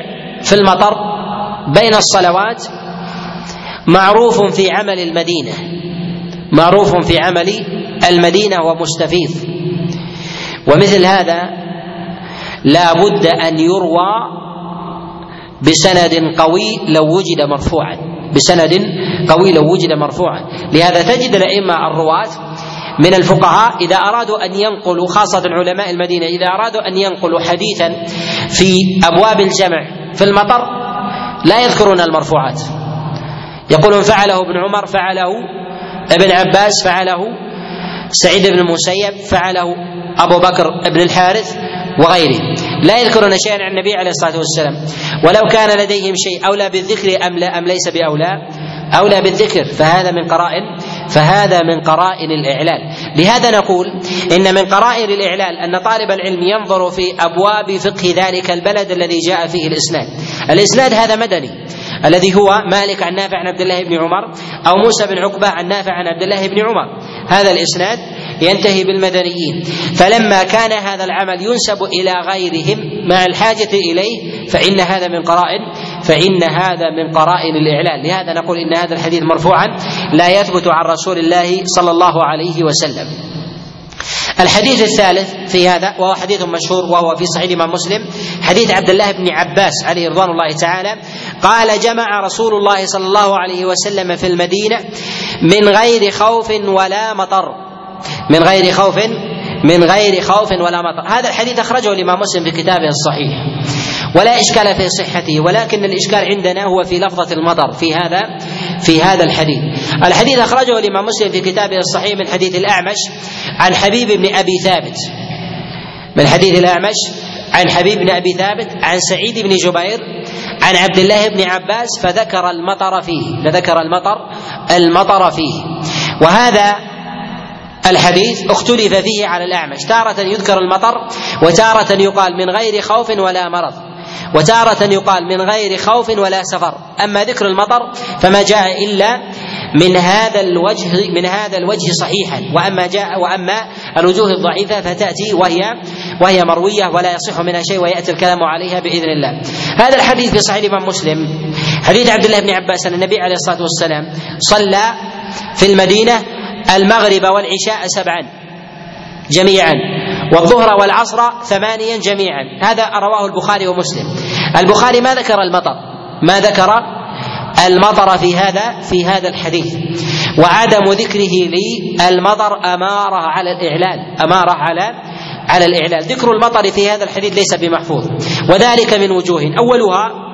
S1: في المطر بين الصلوات معروف في عمل المدينة معروف في عمل المدينة ومستفيض. ومثل هذا لا بد أن يروى بسند قوي لو وجد مرفوعا بسند قوي لو وجد مرفوعا. لهذا تجد الأئمة الرواة من الفقهاء إذا أرادوا أن ينقلوا خاصة علماء المدينة إذا أرادوا أن ينقلوا حديثا في أبواب الجمع في المطر لا يذكرون المرفوعات. يقولون فعله ابن عمر فعله ابن عباس فعله سعيد بن المسيب فعله أبو بكر بن الحارث وغيره. لا يذكرون شيئا عن النبي عليه الصلاة والسلام. ولو كان لديهم شيء أولى بالذكر أم لا أم ليس بأولى أولى بالذكر فهذا من قرائن فهذا من قرائن الإعلال. لهذا نقول إن من قرائن الإعلال أن طالب العلم ينظر في أبواب فقه ذلك البلد الذي جاء فيه الإسناد. الإسناد هذا مدني الذي هو مالك عن نافع عن عبد الله بن عمر أو موسى بن عقبة عن نافع عن عبد الله بن عمر. هذا الإسناد ينتهي بالمدنيين. فلما كان هذا العمل ينسب إلى غيرهم مع الحاجة إليه فإن هذا من قرائن فإن هذا من قرائن الإعلان. لهذا نقول إن هذا الحديث مرفوعا لا يثبت عن رسول الله صلى الله عليه وسلم. الحديث الثالث في هذا وهو حديث مشهور وهو في صحيح الإمام مسلم حديث عبد الله بن عباس عليه رضوان الله تعالى قال جمع رسول الله صلى الله عليه وسلم في المدينة من غير خوف ولا مطر. من غير خوف من غير خوف ولا مطر. هذا الحديث أخرجه الإمام مسلم في كتابه الصحيح. ولا إشكال في صحته ولكن الإشكال عندنا هو في لفظة المطر في هذا في هذا الحديث. الحديث أخرجه الإمام مسلم في كتابه الصحيح من حديث الأعمش عن حبيب بن أبي ثابت. من حديث الأعمش عن حبيب بن أبي ثابت عن سعيد بن جبير عن عبد الله بن عباس فذكر المطر فيه فذكر المطر المطر فيه. وهذا الحديث اختلف فيه على الأعمش. تارة يذكر المطر وتارة يقال من غير خوف ولا مرض. وتارة يقال من غير خوف ولا سفر. أما ذكر المطر فما جاء إلا من هذا الوجه من هذا الوجه صحيحا. وأما جاء وأما الوجوه الضعيفة فتأتي وهي وهي مروية ولا يصح منها شيء ويأتي الكلام عليها بإذن الله. هذا الحديث في صحيح الإمام مسلم. حديث عبد الله بن عباس أن النبي عليه الصلاة والسلام صلى في المدينة المغرب والعشاء سبعا جميعا. والظهر والعصر ثمانيا جميعا. هذا رواه البخاري ومسلم. البخاري ما ذكر المطر. ما ذكر المطر في هذا في هذا الحديث. وعدم ذكره للمطر أمارة على الإعلان. أمارة على على الإعلان. ذكر المطر في هذا الحديث ليس بمحفوظ. وذلك من وجوه. أولها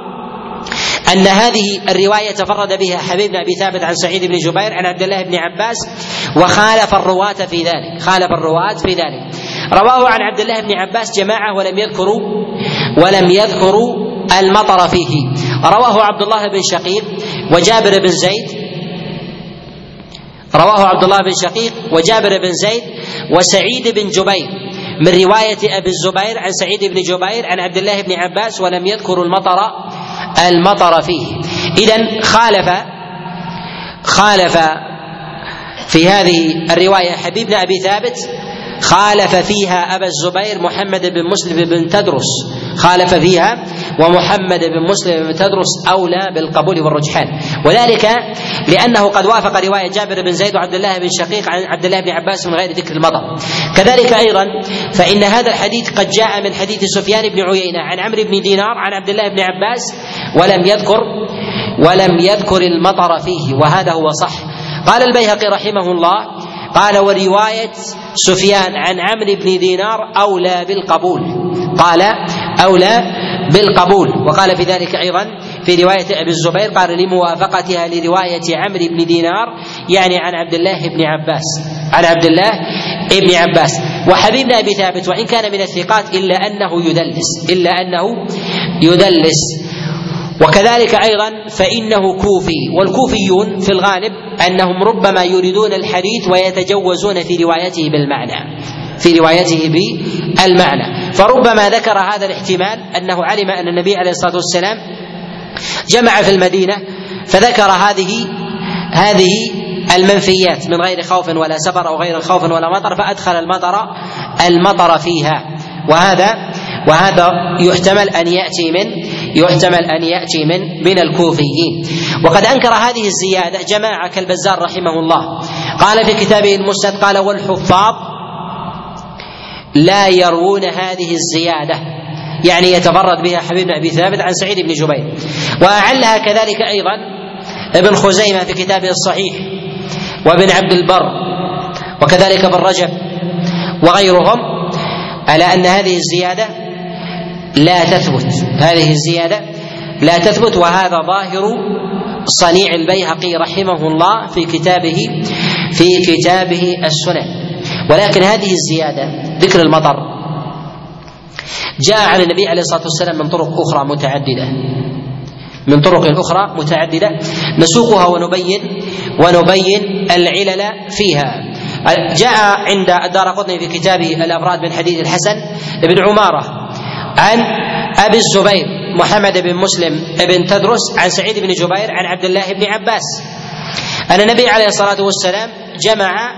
S1: أن هذه الرواية تفرد بها حبيب أبي ثابت عن سعيد بن جبير عن عبد الله بن عباس وخالف الرواة في ذلك. خالف الرواة في ذلك. رواه عن عبد الله بن عباس جماعة ولم يذكروا ولم يذكروا المطر فيه. رواه عبد الله بن شقيق وجابر بن زيد رواه عبد الله بن شقيق وجابر بن زيد وسعيد بن جبير. من رواية أبي الزبير عن سعيد بن جبير عن عبد الله بن عباس ولم يذكروا المطر المطر فيه. إذا خالف خالف في هذه الرواية حبيب بن أبي ثابت خالف فيها أبا الزبير محمد بن مسلم بن تدرس. خالف فيها ومحمد بن مسلم بن تدرس أولى بالقبول والرجحان. وذلك لأنه قد وافق رواية جابر بن زيد وعبد الله بن شقيق عن عبد الله بن عباس من غير ذكر المطر كذلك أيضا فإن هذا الحديث قد جاء من حديث سفيان بن عيينة عن عمرو بن دينار عن عبد الله بن عباس ولم يذكر ولم يذكر المطر فيه وهذا هو صح. قال البيهقي رحمه الله قال ورواية سفيان عن عمرو بن دينار أولى بالقبول. قال أولى بالقبول. وقال في ذلك أيضا في رواية أبي الزبير قال لموافقتها لرواية عمرو بن دينار يعني عن عبد الله بن عباس. عن عبد الله بن عباس. وحبيب بن أبي ثابت وإن كان من الثقات إلا أنه يدلس. إلا أنه يدلس. وكذلك أيضا فإنه كوفي والكوفيون في الغالب أنهم ربما يريدون الحديث ويتجوزون في روايته بالمعنى في روايته بالمعنى. فربما ذكر هذا الاحتمال أنه علم أن النبي عليه الصلاة والسلام جمع في المدينة فذكر هذه هذه المنفيات من غير خوف ولا سفر أو غير خوف ولا مطر فأدخل المطر المطر فيها. وهذا وهذا يحتمل أن يأتي من يحتمل أن يأتي من من الكوفيين. وقد أنكر هذه الزيادة جماعة كالبزار رحمه الله. قال في كتابه المسند قال والحفاظ لا يروون هذه الزيادة. يعني يتفرد بها حبيب بن أبي ثابت عن سعيد بن جبير. وأعلها كذلك أيضا ابن خزيمة في كتابه الصحيح وابن عبد البر وكذلك ابن رجب وغيرهم على أن هذه الزيادة لا تثبت. هذه الزيادة لا تثبت وهذا ظاهر صنيع البيهقي رحمه الله في كتابه في كتابه السنن. ولكن هذه الزيادة ذكر المطر جاء عن النبي عليه الصلاة والسلام من طرق أخرى متعددة. من طرق أخرى متعددة نسوقها ونبين ونبين العلل فيها. جاء عند الدار في كتابه الأفراد من حديث الحسن بن عمارة. عن أبي الزبير محمد بن مسلم بن تدرس عن سعيد بن جبير عن عبد الله بن عباس. أن النبي عليه الصلاة والسلام جمع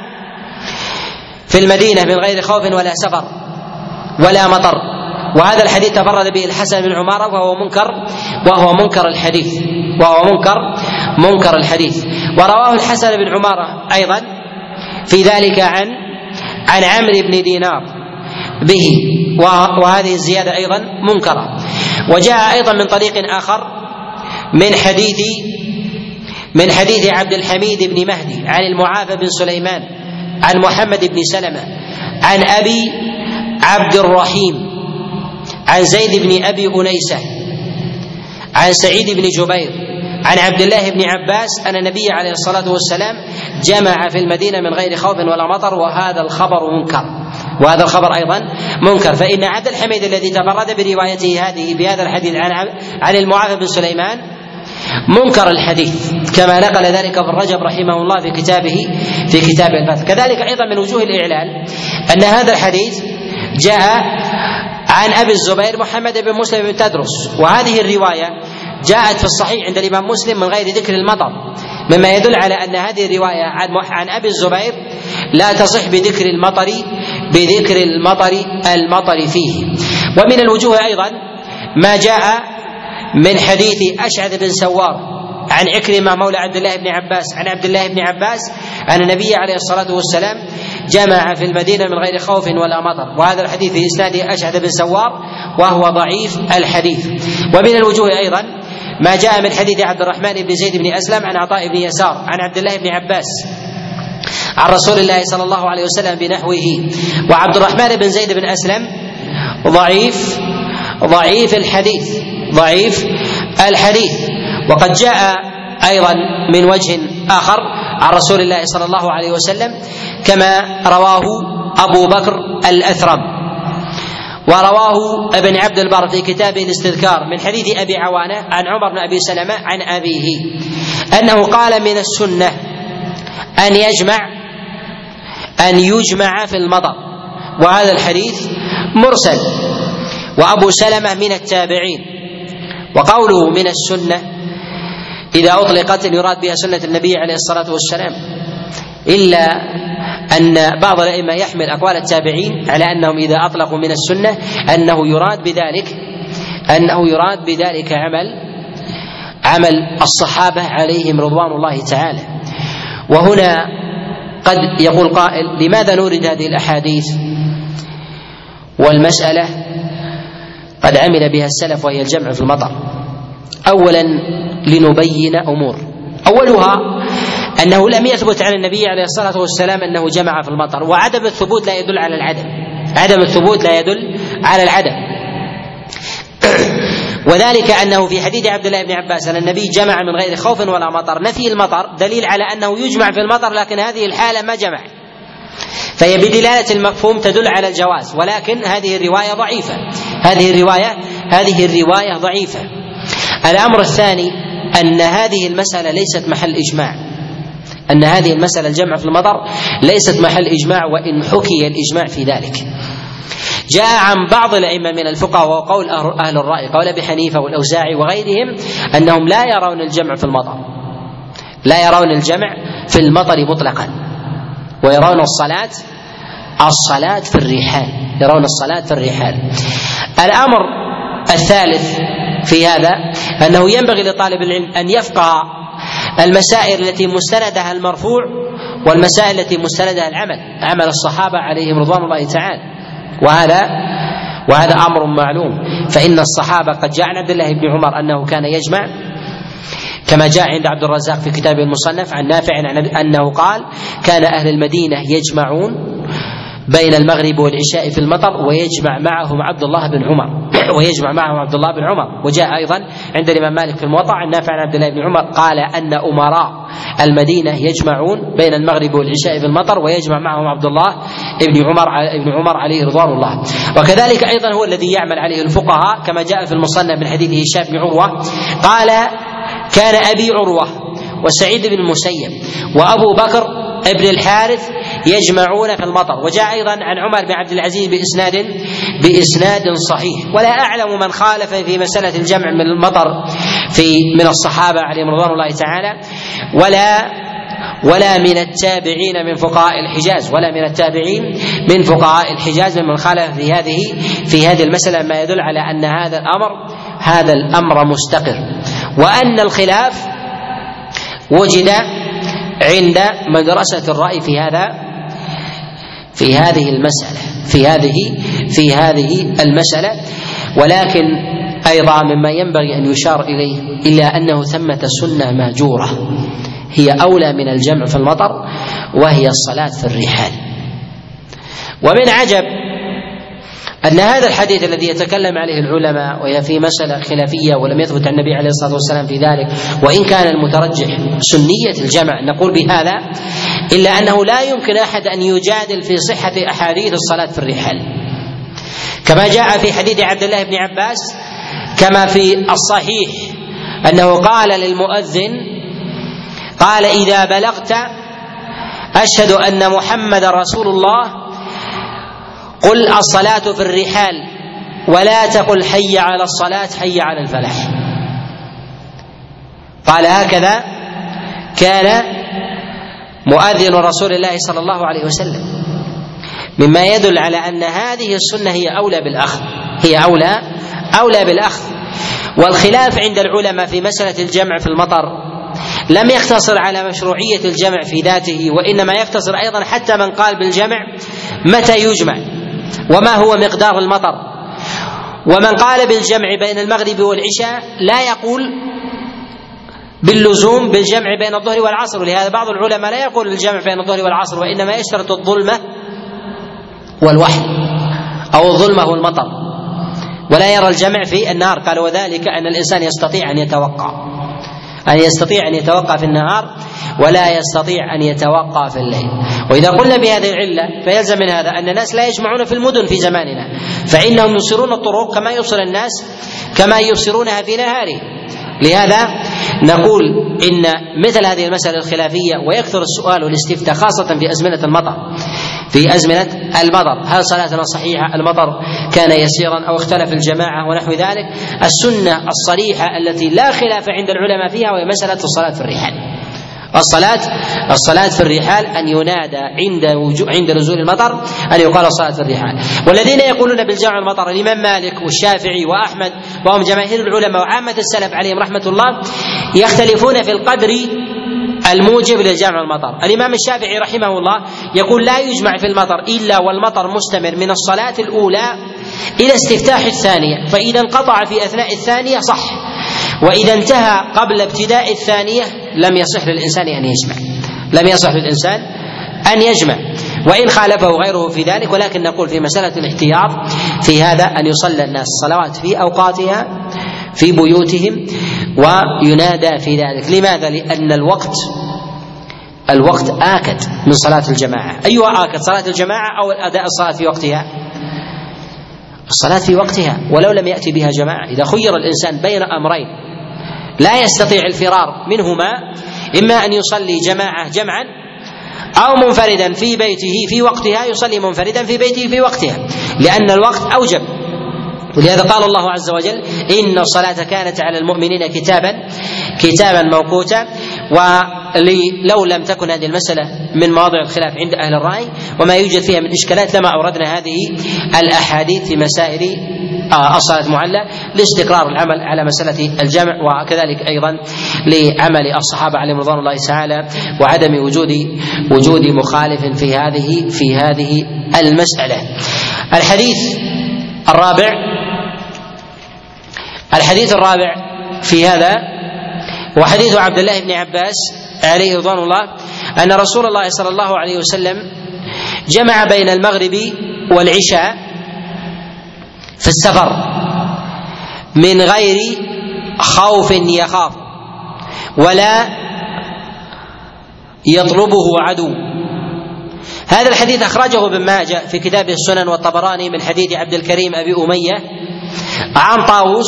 S1: في المدينة من غير خوف ولا سفر ولا مطر. وهذا الحديث تفرد به الحسن بن عمارة وهو منكر وهو منكر الحديث وهو منكر منكر الحديث. ورواه الحسن بن عمارة أيضا في ذلك عن عن عمرو بن دينار. به. وهذه الزيادة أيضا منكرة. وجاء أيضا من طريق آخر من حديث من حديث عبد الحميد بن مهدي عن المعافى بن سليمان عن محمد بن سلمة عن أبي عبد الرحيم عن زيد بن أبي أنيسة عن سعيد بن جبير عن عبد الله بن عباس أن النبي عليه الصلاة والسلام جمع في المدينة من غير خوف ولا مطر وهذا الخبر منكر. وهذا الخبر أيضا منكر. فإن عبد الحميد الذي تفرد بروايته هذه بهذا الحديث عن عن المعافى بن سليمان منكر الحديث كما نقل ذلك ابن رجب رحمه الله في كتابه في كتاب الفتح كذلك أيضا من وجوه الاعلال أن هذا الحديث جاء عن أبي الزبير محمد بن مسلم بن تدرس. وهذه الرواية جاءت في الصحيح عند الإمام مسلم من غير ذكر المطر مما يدل على أن هذه الرواية عن عن أبي الزبير لا تصح بذكر المطر بذكر المطر المطر فيه. ومن الوجوه أيضا ما جاء من حديث أشعث بن سوار عن عكرمة مولى عبد الله بن عباس عن عبد الله بن عباس أن النبي عليه الصلاة والسلام جمع في المدينة من غير خوف ولا مطر. وهذا الحديث في إسناده أشعث بن سوار وهو ضعيف الحديث. ومن الوجوه أيضا ما جاء من حديث عبد الرحمن بن زيد بن أسلم عن عطاء بن يسار عن عبد الله بن عباس عن رسول الله صلى الله عليه وسلم بنحوه. وعبد الرحمن بن زيد بن أسلم ضعيف ضعيف الحديث ضعيف الحديث. وقد جاء أيضا من وجه آخر عن رسول الله صلى الله عليه وسلم كما رواه أبو بكر الاثرم ورواه ابن عبد البر في كتابه الاستذكار من حديث أبي عوانة عن عمر بن أبي سلمة عن أبيه أنه قال من السنة أن يجمع أن يجمع في المطر وهذا الحديث مرسل. وأبو سلمة من التابعين. وقوله من السنة إذا أطلقت يراد بها سنة النبي عليه الصلاة والسلام. إلا أن بعض الأئمة يحمل أقوال التابعين على أنهم إذا أطلقوا من السنة أنه يراد بذلك أنه يراد بذلك عمل عمل الصحابة عليهم رضوان الله تعالى. وهنا قد يقول قائل لماذا نورد هذه الأحاديث؟ والمسألة قد عمل بها السلف وهي الجمع في المطر. اولا لنبين أمور. أولها أنه لم يثبت عن النبي عليه الصلاة والسلام أنه جمع في المطر وعدم الثبوت لا يدل على العدم. عدم الثبوت لا يدل على العدم. وذلك أنه في حديث عبد الله بن عباس أن النبي جمع من غير خوف ولا مطر. نفي المطر دليل على أنه يجمع في المطر لكن هذه الحالة ما جمع. فهي بدلالة المفهوم تدل على الجواز ولكن هذه الرواية ضعيفة. هذه الرواية هذه الرواية ضعيفة. الأمر الثاني أن هذه المسألة ليست محل إجماع. أن هذه المسألة الجمع في المطر ليست محل إجماع وإن حكي الإجماع في ذلك. جاء عن بعض الأئمة من الفقهاء وهو قول أهل الرأي قول أبي حنيفة والأوزاعي وغيرهم أنهم لا يرون الجمع في المطر. لا يرون الجمع في المطر مطلقا. ويرون الصلاة الصلاة في الرحال يرون الصلاة في الرحال الأمر الثالث في هذا أنه ينبغي لطالب العلم أن يفقه المسائل التي مستندها المرفوع والمسائل التي مستندها العمل عمل الصحابة عليهم رضوان الله تعالى. وهذا وهذا أمر معلوم. فإن الصحابة قد جاء عن عبد الله بن عمر أنه كان يجمع كما جاء عند عبد الرزاق في كتابه المصنف عن نافع أنه قال كان أهل المدينة يجمعون بين المغرب والعشاء في المطر ويجمع معهم عبد الله بن عمر. ويجمع معهم عبد الله بن عمر. وجاء أيضا عند الإمام مالك في الموطأ عن نافع عن عبد الله بن عمر قال أن أمراء المدينة يجمعون بين المغرب والعشاء في المطر ويجمع معهم عبد الله بن عمر ابن عمر عليه رضوان الله. وكذلك أيضا هو الذي يعمل عليه الفقهاء كما جاء في المصنف من حديث هشام بن عروة. قال كان أبي عروة وسعيد بن المسيب وأبو بكر ابن الحارث يجمعون في المطر. وجاء أيضا عن عمر بن عبد العزيز بإسناد بإسناد صحيح. ولا أعلم من خالف في مسألة الجمع من المطر في من الصحابة عليهم رضوان الله تعالى ولا ولا من التابعين من فقهاء الحجاز ولا من التابعين من فقهاء الحجاز ممن خالف في هذه في هذه المسألة. ما يدل على أن هذا الأمر هذا الأمر مستقر. وأن الخلاف وجد عند مدرسة الرأي في هذا في هذه المسألة في هذه في هذه المسألة. ولكن أيضا مما ينبغي أن يشار إليه إلا أنه ثمة سنة ماجورة. هي أولى من الجمع في المطر وهي الصلاة في الرحال. ومن عجب أن هذا الحديث الذي يتكلم عليه العلماء وهي في مسألة خلافية ولم يثبت عن النبي عليه الصلاة والسلام في ذلك وإن كان المترجح سنية الجمع نقول بهذا إلا أنه لا يمكن أحد أن يجادل في صحة أحاديث الصلاة في الرحال. كما جاء في حديث عبد الله بن عباس كما في الصحيح أنه قال للمؤذن قال إذا بلغت أشهد أن محمد رسول الله قل الصلاة في الرحال ولا تقل حي على الصلاة حي على الفلاح. قال هكذا كان مؤذن رسول الله صلى الله عليه وسلم. مما يدل على أن هذه السنة هي أولى بالأخذ هي أولى أولى بالأخذ. والخلاف عند العلماء في مسألة الجمع في المطر لم يقتصر على مشروعية الجمع في ذاته وإنما يقتصر أيضا حتى من قال بالجمع متى يجمع. وما هو مقدار المطر. ومن قال بالجمع بين المغرب والعشاء لا يقول باللزوم بالجمع بين الظهر والعصر ولهذا بعض العلماء لا يقول الجمع بين الظهر والعصر وإنما يشترط الظلمه والوحي أو الظلمه والمطر. ولا يرى الجمع في النهار. قال وذلك أن الإنسان يستطيع أن يتوقع أن يستطيع أن يتوقع في النهار ولا يستطيع أن يتوقع في الليل. وإذا قلنا بهذه العلة فيلزم من هذا أن الناس لا يجمعون في المدن في زماننا. فإنهم يبصرون الطرق كما يبصر الناس كما يبصرونها في نهارهم لهذا نقول إن مثل هذه المسألة الخلافية ويكثر السؤال والاستفتاء خاصة في أزمنة المطر. في أزمنة المطر. هل صلاتنا صحيحة؟ المطر كان يسيرا أو اختلف الجماعة ونحو ذلك. السنة الصريحة التي لا خلاف عند العلماء فيها وهي مسألة الصلاة في الرحال. الصلاة الصلاة في الرحال أن ينادى عند عند نزول المطر أن يقال الصلاة في الرحال. والذين يقولون بالجمع المطر الإمام مالك والشافعي وأحمد وهم جماهير العلماء وعامة السلف عليهم رحمة الله يختلفون في القدر الموجب لجمع المطر. الإمام الشافعي رحمه الله يقول لا يجمع في المطر إلا والمطر مستمر من الصلاة الأولى إلى استفتاح الثانية فإذا انقطع في أثناء الثانية صح. وإذا انتهى قبل ابتداء الثانية لم يصح للإنسان أن يجمع. لم يصح للإنسان أن يجمع. وإن خالفه غيره في ذلك ولكن نقول في مسألة الاحتياط في هذا أن يصلى الناس الصلوات في أوقاتها في بيوتهم وينادى في ذلك. لماذا؟ لأن الوقت الوقت آكد من صلاة الجماعة. أيها آكد صلاة الجماعة أو أداء الصلاة في وقتها؟ الصلاة في وقتها ولو لم يأتي بها جماعة. إذا خير الإنسان بين أمرين لا يستطيع الفرار منهما إما أن يصلي جماعة جمعا أو منفردا في بيته في وقتها يصلي منفردا في بيته في وقتها لأن الوقت أوجب. ولهذا قال الله عز وجل إن الصلاة كانت على المؤمنين كتابا كتابا موقوتا ولو لم تكن هذه المسألة من مواضع الخلاف عند أهل الرأي وما يوجد فيها من إشكالات لما أوردنا هذه الأحاديث في مسائل الصلاة معلة لاستقرار العمل على مسألة الجمع وكذلك أيضا لعمل الصحابة عليهم رضوان الله تعالى وعدم وجود وجود مخالف في هذه في هذه المسألة. الحديث الرابع الحديث الرابع في هذا وحديث عبد الله بن عباس عليه رضوان الله أن رسول الله صلى الله عليه وسلم جمع بين المغرب والعشاء في السفر من غير خوف يخاف ولا يطلبه عدو. هذا الحديث أخرجه ابن ماجه في كتابه السنن والطبراني من حديث عبد الكريم أبي أمية عن طاووس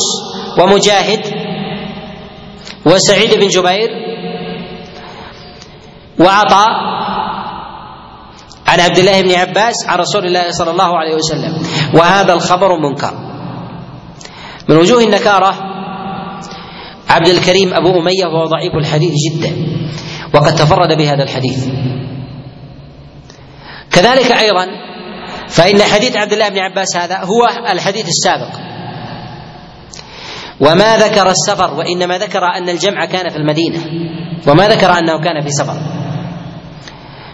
S1: ومجاهد وسعيد بن جبير وعطاء عن عبد الله بن عباس عن رسول الله صلى الله عليه وسلم. وهذا الخبر منكر. من وجوه النكارة عبد الكريم أبو أمية وهو ضعيف الحديث جدا وقد تفرد بهذا الحديث. كذلك أيضا فإن حديث عبد الله بن عباس هذا هو الحديث السابق. وما ذكر السفر وإنما ذكر أن الجمع كان في المدينة. وما ذكر أنه كان في سفر.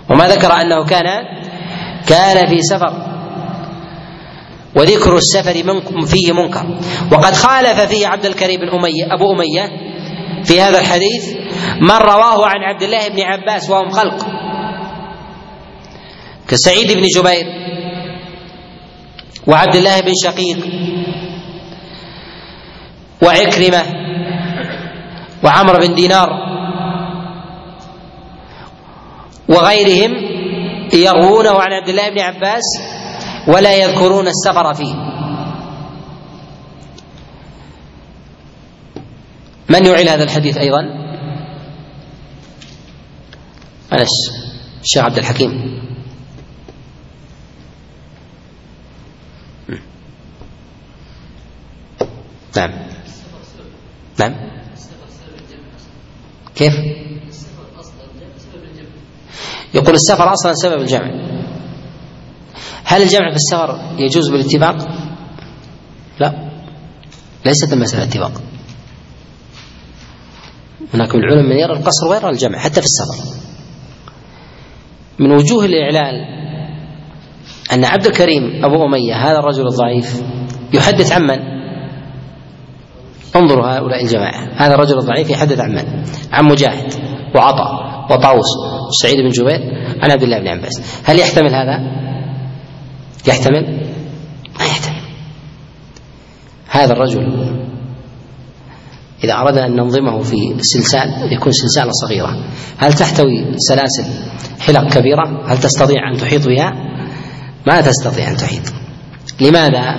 S1: وما ذكر أنه كان كان في سفر. وذكر السفر فيه منكر. وقد خالف فيه عبد الكريم بن أمية أبو أمية في هذا الحديث من رواه عن عبد الله بن عباس وهم خلق. كسعيد بن جبير وعبد الله بن شقيق وعكرمة وعمر بن دينار وغيرهم يروونه عن عبد الله بن عباس ولا يذكرون السفر فيه. من يعل هذا الحديث أيضا؟ أنس الشيخ عبد الحكيم. نعم. نعم. كيف؟ يقول السفر أصلا سبب الجمع. هل الجمع في السفر يجوز بالاتفاق؟ لا. ليست المسألة اتفاق. هناك من العلماء من يرى القصر ويرى الجمع حتى في السفر. من وجوه الإعلال أن عبد الكريم أبو أمية هذا الرجل الضعيف يحدث عن من؟ انظروا هؤلاء الجماعة. هذا الرجل الضعيف يحدث عن من؟ عن مجاهد وعطاء وطاووس. وسعيد بن جبير عن عبد الله بن عباس. هل يحتمل هذا؟ يحتمل؟ ما يحتمل. هذا الرجل إذا أردنا أن ننظمه في سلسال يكون سلسالة صغيرة. هل تحتوي سلاسل حلق كبيرة؟ هل تستطيع أن تحيط بها؟ ما تستطيع أن تحيط. لماذا؟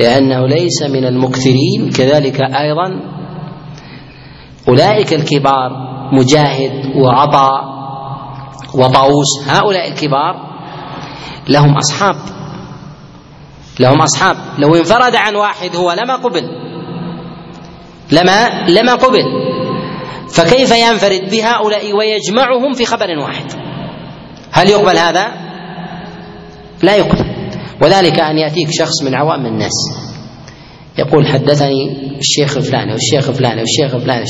S1: لأنه ليس من المكثرين كذلك أيضا أولئك الكبار مجاهد وعطاء وطاووس هؤلاء الكبار لهم أصحاب لهم أصحاب. لو انفرد عن واحد هو لما قبل لما لما قبل. فكيف ينفرد بهؤلاء ويجمعهم في خبر واحد؟ هل يقبل هذا؟ لا يقبل. وذلك أن يأتيك شخص من عوام الناس. يقول حدثني الشيخ الفلاني والشيخ الفلاني والشيخ الفلاني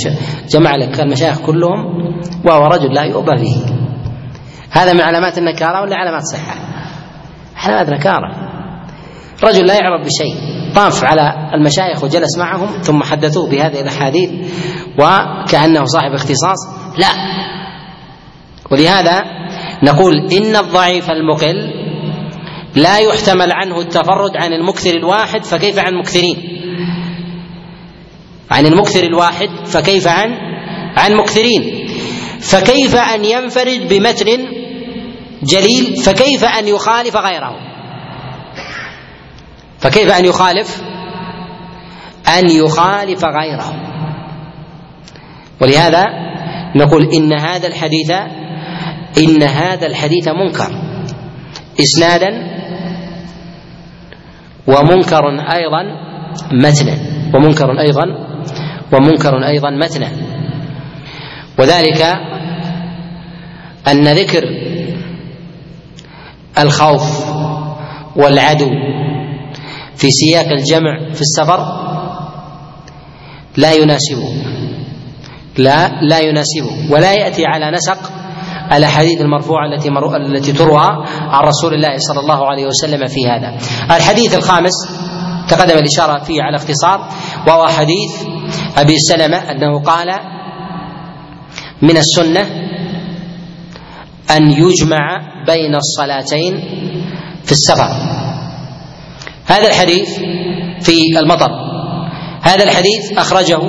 S1: جمع لك المشايخ كلهم وهو رجل لا يؤبى به. هذا من علامات النكارة ولا علامات صحة؟ علامات نكارة. رجل لا يعرف بشيء. طاف على المشايخ وجلس معهم ثم حدثوه بهذه الأحاديث وكأنه صاحب اختصاص؟ لا. ولهذا نقول إن الضعيف المقل لا يحتمل عنه التفرد عن المكثر الواحد فكيف عن مكثرين؟ عن المكثر الواحد فكيف عن عن مكثرين؟ فكيف أن ينفرد بمتن جليل؟ فكيف أن يخالف غيره؟ فكيف أن يخالف؟ أن يخالف غيره. ولهذا نقول إن هذا الحديث إن هذا الحديث منكر. إسنادا ومنكر أيضا متنا ومنكر أيضا ومنكر أيضا متنا وذلك أن ذكر الخوف والعدو في سياق الجمع في السفر لا يناسبه. لا لا يناسبه. ولا يأتي على نسق الأحاديث المرفوعة التي التي تروى عن رسول الله صلى الله عليه وسلم في هذا. الحديث الخامس تقدم الإشارة فيه على اختصار وهو حديث أبي سلمة أنه قال من السنة أن يجمع بين الصلاتين في السفر. هذا الحديث في المطر. هذا الحديث أخرجه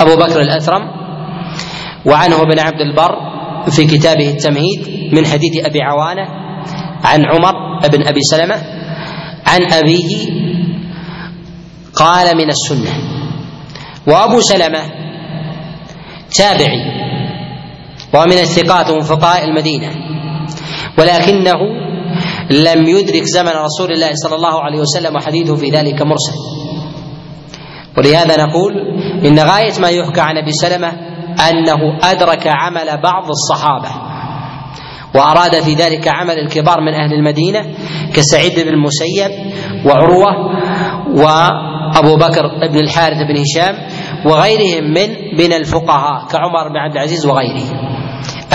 S1: أبو بكر الأثرم وعنه ابن عبد البر في كتابه التمهيد من حديث أبي عوانة عن عمر بن أبي سلمة عن أبيه قال من السنة وأبو سلمة تابعي ومن الثقات من فقهاء المدينة ولكنه لم يدرك زمن رسول الله صلى الله عليه وسلم وحديثه في ذلك مرسل. ولهذا نقول إن غاية ما يحكى عن أبي سلمة أنه أدرك عمل بعض الصحابة وأراد في ذلك عمل الكبار من أهل المدينة كسعيد بن المسيب وعروة وأبو بكر بن الحارث بن هشام وغيرهم من من الفقهاء كعمر بن عبد العزيز وغيره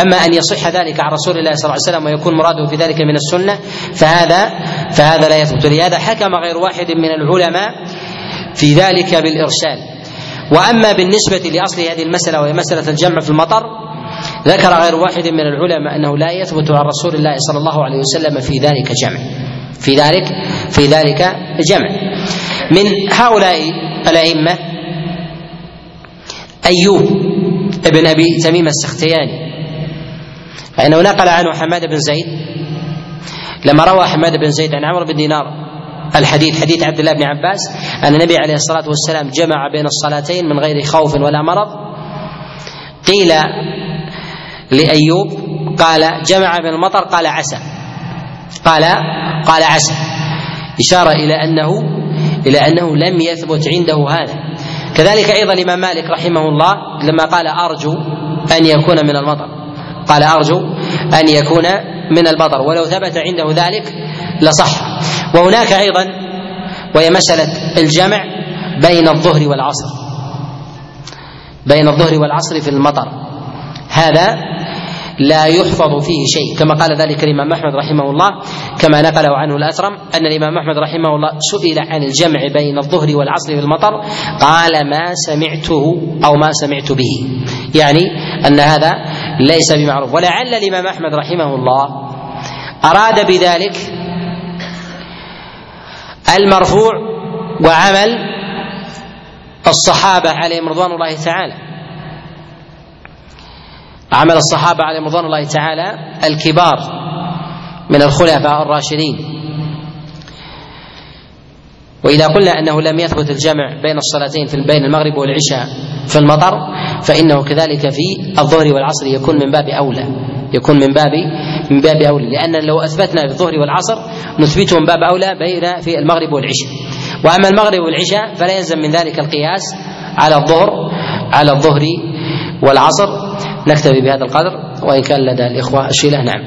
S1: أما أن يصح ذلك عن رسول الله صلى الله عليه وسلم ويكون مراده في ذلك من السنة فهذا فهذا لا يثبت. لهذا حكم غير واحد من العلماء في ذلك بالإرسال. وأما بالنسبة لأصل هذه المسألة وهي مسألة الجمع في المطر ذكر غير واحد من العلماء أنه لا يثبت عن رسول الله صلى الله عليه وسلم في ذلك جمع. في ذلك في ذلك جمع. من هؤلاء الأئمة أيوب ابن أبي تميم السختياني فانه نقل عنه حماد بن زيد لما روى حماد بن زيد عن عمرو بن دينار الحديث حديث عبد الله بن عباس أن النبي عليه الصلاة والسلام جمع بين الصلاتين من غير خوف ولا مرض. قيل لأيوب قال جمع بين المطر قال عسى. قال قال عسى. إشارة إلى أنه إلى أنه لم يثبت عنده هذا. كذلك أيضا الإمام مالك رحمه الله لما قال أرجو أن يكون من المطر. قال أرجو أن يكون من المطر ولو ثبت عنده ذلك لصح. وهناك أيضا وهي مسألة الجمع بين الظهر والعصر. بين الظهر والعصر في المطر. هذا لا يحفظ فيه شيء. كما قال ذلك الإمام أحمد رحمه الله كما نقله عنه الاثرم أن الإمام أحمد رحمه الله سئل عن الجمع بين الظهر والعصر في المطر قال ما سمعته أو ما سمعت به. يعني أن هذا ليس بمعروف. ولعل الإمام أحمد رحمه الله أراد بذلك المرفوع وعمل الصحابة عليهم رضوان الله تعالى. عمل الصحابة عليهم رضوان الله تعالى الكبار من الخلفاء الراشدين. وإذا قلنا أنه لم يثبت الجمع بين الصلاتين في بين المغرب والعشاء في المطر فإنه كذلك في الظهر والعصر يكون من باب أولى. يكون من باب من باب أولى. لأن لو أثبتنا في الظهر والعصر نثبته من باب أولى بين في المغرب والعشاء. وأما المغرب والعشاء فلا يلزم من ذلك القياس على الظهر على الظهر والعصر. نكتفي بهذا القدر وإن كان لدى الإخوة أسئلة نعم.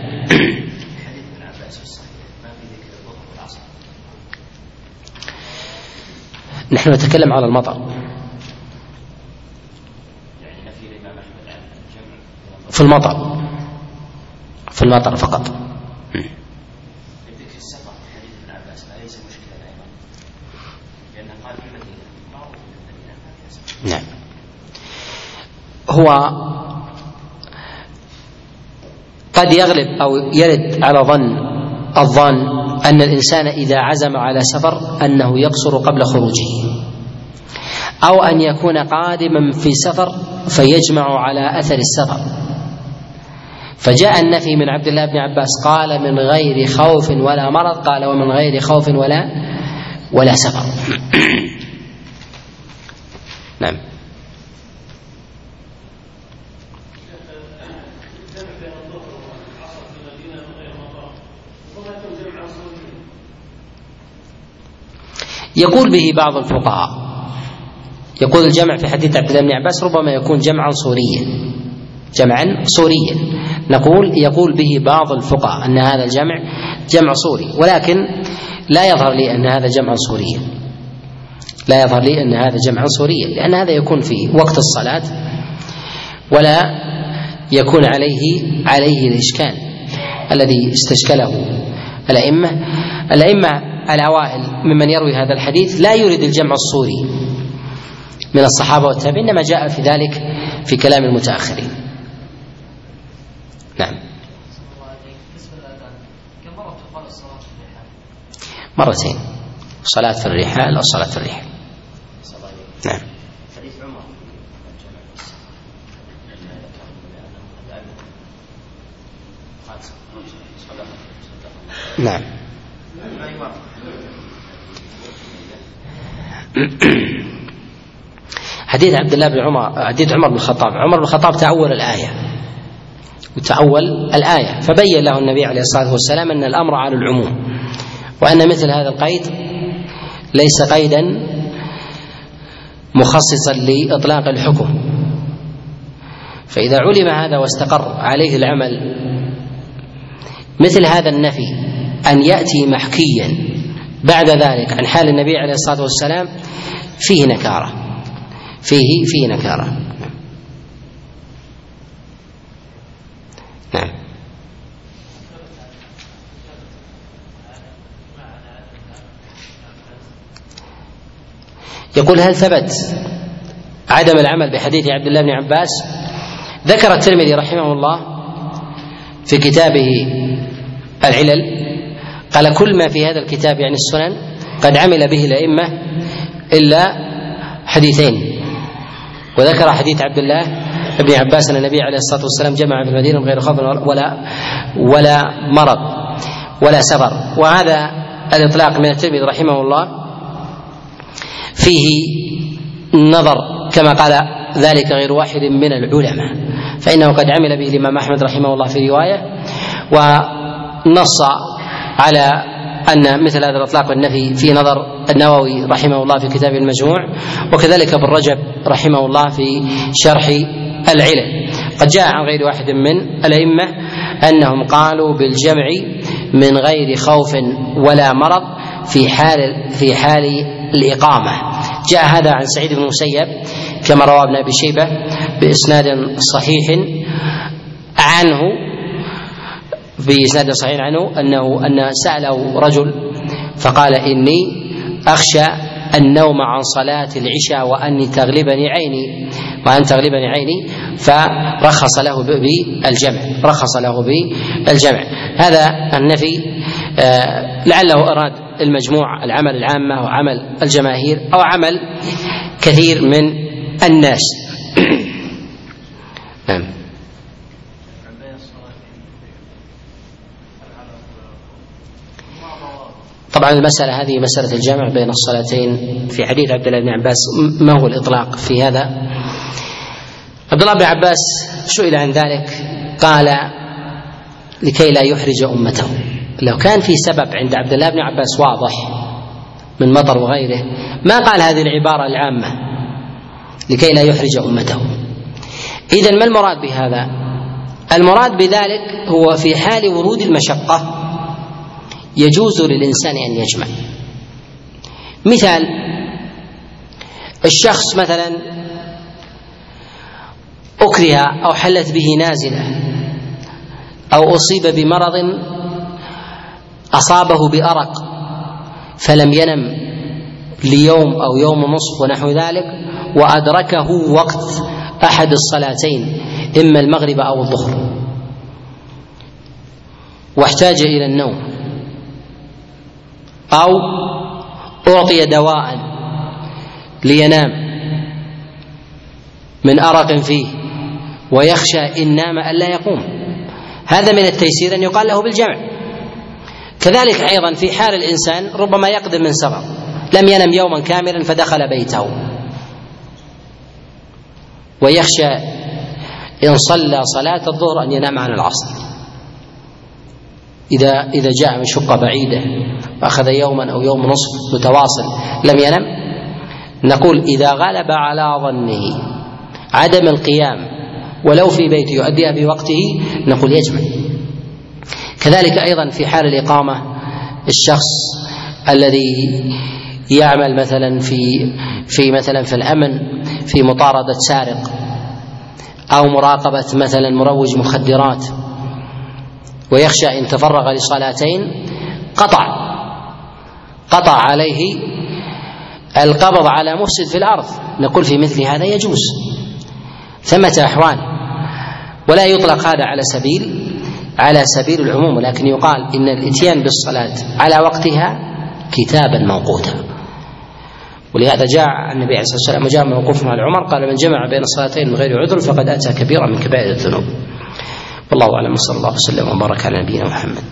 S1: نحن نتكلم على المطر. في المطر. في المطر فقط. نعم. هو قد يغلب أو يرد على ظن الظن أن الإنسان إذا عزم على سفر أنه يقصر قبل خروجه. أو أن يكون قادما في سفر فيجمع على أثر السفر. فجاء النفي من عبد الله بن عباس قال من غير خوف ولا مرض قال ومن غير خوف ولا ولا سفر. نعم. يقول به بعض الفقهاء يقول الجمع في حديث عبد الله بن عباس ربما يكون جمعا صوريا. جمعا صوريا نقول يقول به بعض الفقهاء أن هذا الجمع جمع صوري ولكن لا يظهر لي أن هذا جمعا صوريا لا يظهر لي أن هذا جمعا صوريا لأن هذا يكون في وقت الصلاة ولا يكون عليه عليه الإشكال الذي استشكله الأئمة. الأئمة الأوائل ممن يروي هذا الحديث لا يريد الجمع الصوري من الصحابة والتابعين إنما جاء في ذلك في كلام المتأخرين. نعم. مرتين. صلاة في الرحال أو صلاة في الرحال. نعم. حديث عمر نعم. حديث عبد الله بن عمر حديث عمر بن الخطاب. عمر بن الخطاب تأول الآية. وتأول الآية. فبين له النبي عليه الصلاة والسلام أن الأمر على العموم وأن مثل هذا القيد ليس قيدا مخصصا لإطلاق الحكم. فإذا علم هذا واستقر عليه العمل مثل هذا النفي أن يأتي محكيا بعد ذلك عن حال النبي عليه الصلاة والسلام فيه نكارة. فيه فيه نكارة. يقول هل ثبت عدم العمل بحديث عبد الله بن عباس؟ ذكر الترمذي رحمه الله في كتابه العلل قال كل ما في هذا الكتاب يعني السنن قد عمل به الأئمة إلا حديثين. وذكر حديث عبد الله بن عباس أن النبي عليه الصلاة والسلام جمع في المدينة من غير خوف ولا ولا مرض ولا سفر. وهذا الإطلاق من الترمذي رحمه الله فيه نظر كما قال ذلك غير واحد من العلماء. فإنه قد عمل به الإمام أحمد رحمه الله في رواية ونص على أن مثل هذا الإطلاق والنفي في نظر النووي رحمه الله في كتابه المجموع وكذلك ابن رجب رحمه الله في شرح العلل. قد جاء عن غير واحد من الأئمة أنهم قالوا بالجمع من غير خوف ولا مرض في حال في حال الإقامة جاء هذا عن سعيد بن المسيب كما روى ابن أبي شيبة بإسناد صحيح عنه بإسناد صحيح عنه أنه أن سأله رجل فقال إني أخشى النوم عن صلاة العشاء وأني تغلبني عيني وأن تغلبني عيني فرخص له بالجمع رخص له بالجمع. هذا النفي لعله أراد المجموع العمل العامة وعمل الجماهير أو عمل كثير من الناس. نعم. طبعا المسألة هذه مسألة الجمع بين الصلاتين في حديث عبد الله بن عباس ما هو الإطلاق في هذا؟ عبد الله بن عباس سئل عن ذلك قال لكي لا يحرج أمته. لو كان في سبب عند عبد الله بن عباس واضح من مطر وغيره ما قال هذه العبارة العامة لكي لا يحرج أمته إذا ما المراد بهذا؟ المراد بذلك هو في حال ورود المشقة يجوز للإنسان أن يجمع مثال الشخص مثلا أكره أو حلت به نازلة أو أصيب بمرض أصابه بأرق فلم ينم ليوم أو يوم ونصف ونحو ذلك وأدركه وقت أحد الصلاتين إما المغرب أو الظهر. واحتاج إلى النوم. أو أعطي دواء لينام من أرق فيه ويخشى إن نام ألا يقوم. هذا من التيسير أن يقال له بالجمع. كذلك أيضا في حال الإنسان ربما يقدم من سفر لم ينم يوما كاملا فدخل بيته. ويخشى إن صلى صلاة الظهر أن ينام عن العصر. إذا إذا جاء من شقة بعيدة وأخذ يوما أو يوم نصف متواصل لم ينم نقول إذا غلب على ظنه عدم القيام ولو في بيته يؤديها بوقته نقول يجمع. كذلك أيضا في حال الإقامة الشخص الذي يعمل مثلا في في مثلا في الأمن في مطاردة سارق أو مراقبة مثلا مروج مخدرات ويخشى إن تفرغ لصلاتين قطع قطع عليه القبض على مفسد في الأرض. نقول في مثل هذا يجوز. ثمة أحوال. ولا يطلق هذا على سبيل على سبيل العموم ولكن يقال إن الإتيان بالصلاة على وقتها كتابا موقوتا ولهذا جاء النبي عليه الصلاة والسلام وجاء موقوف مع العمر قال من جمع بين الصلاتين من غير عذر فقد أتى كبيرا من كبائر الذنوب. والله أعلم صلى الله وسلم وبارك على نبينا محمد.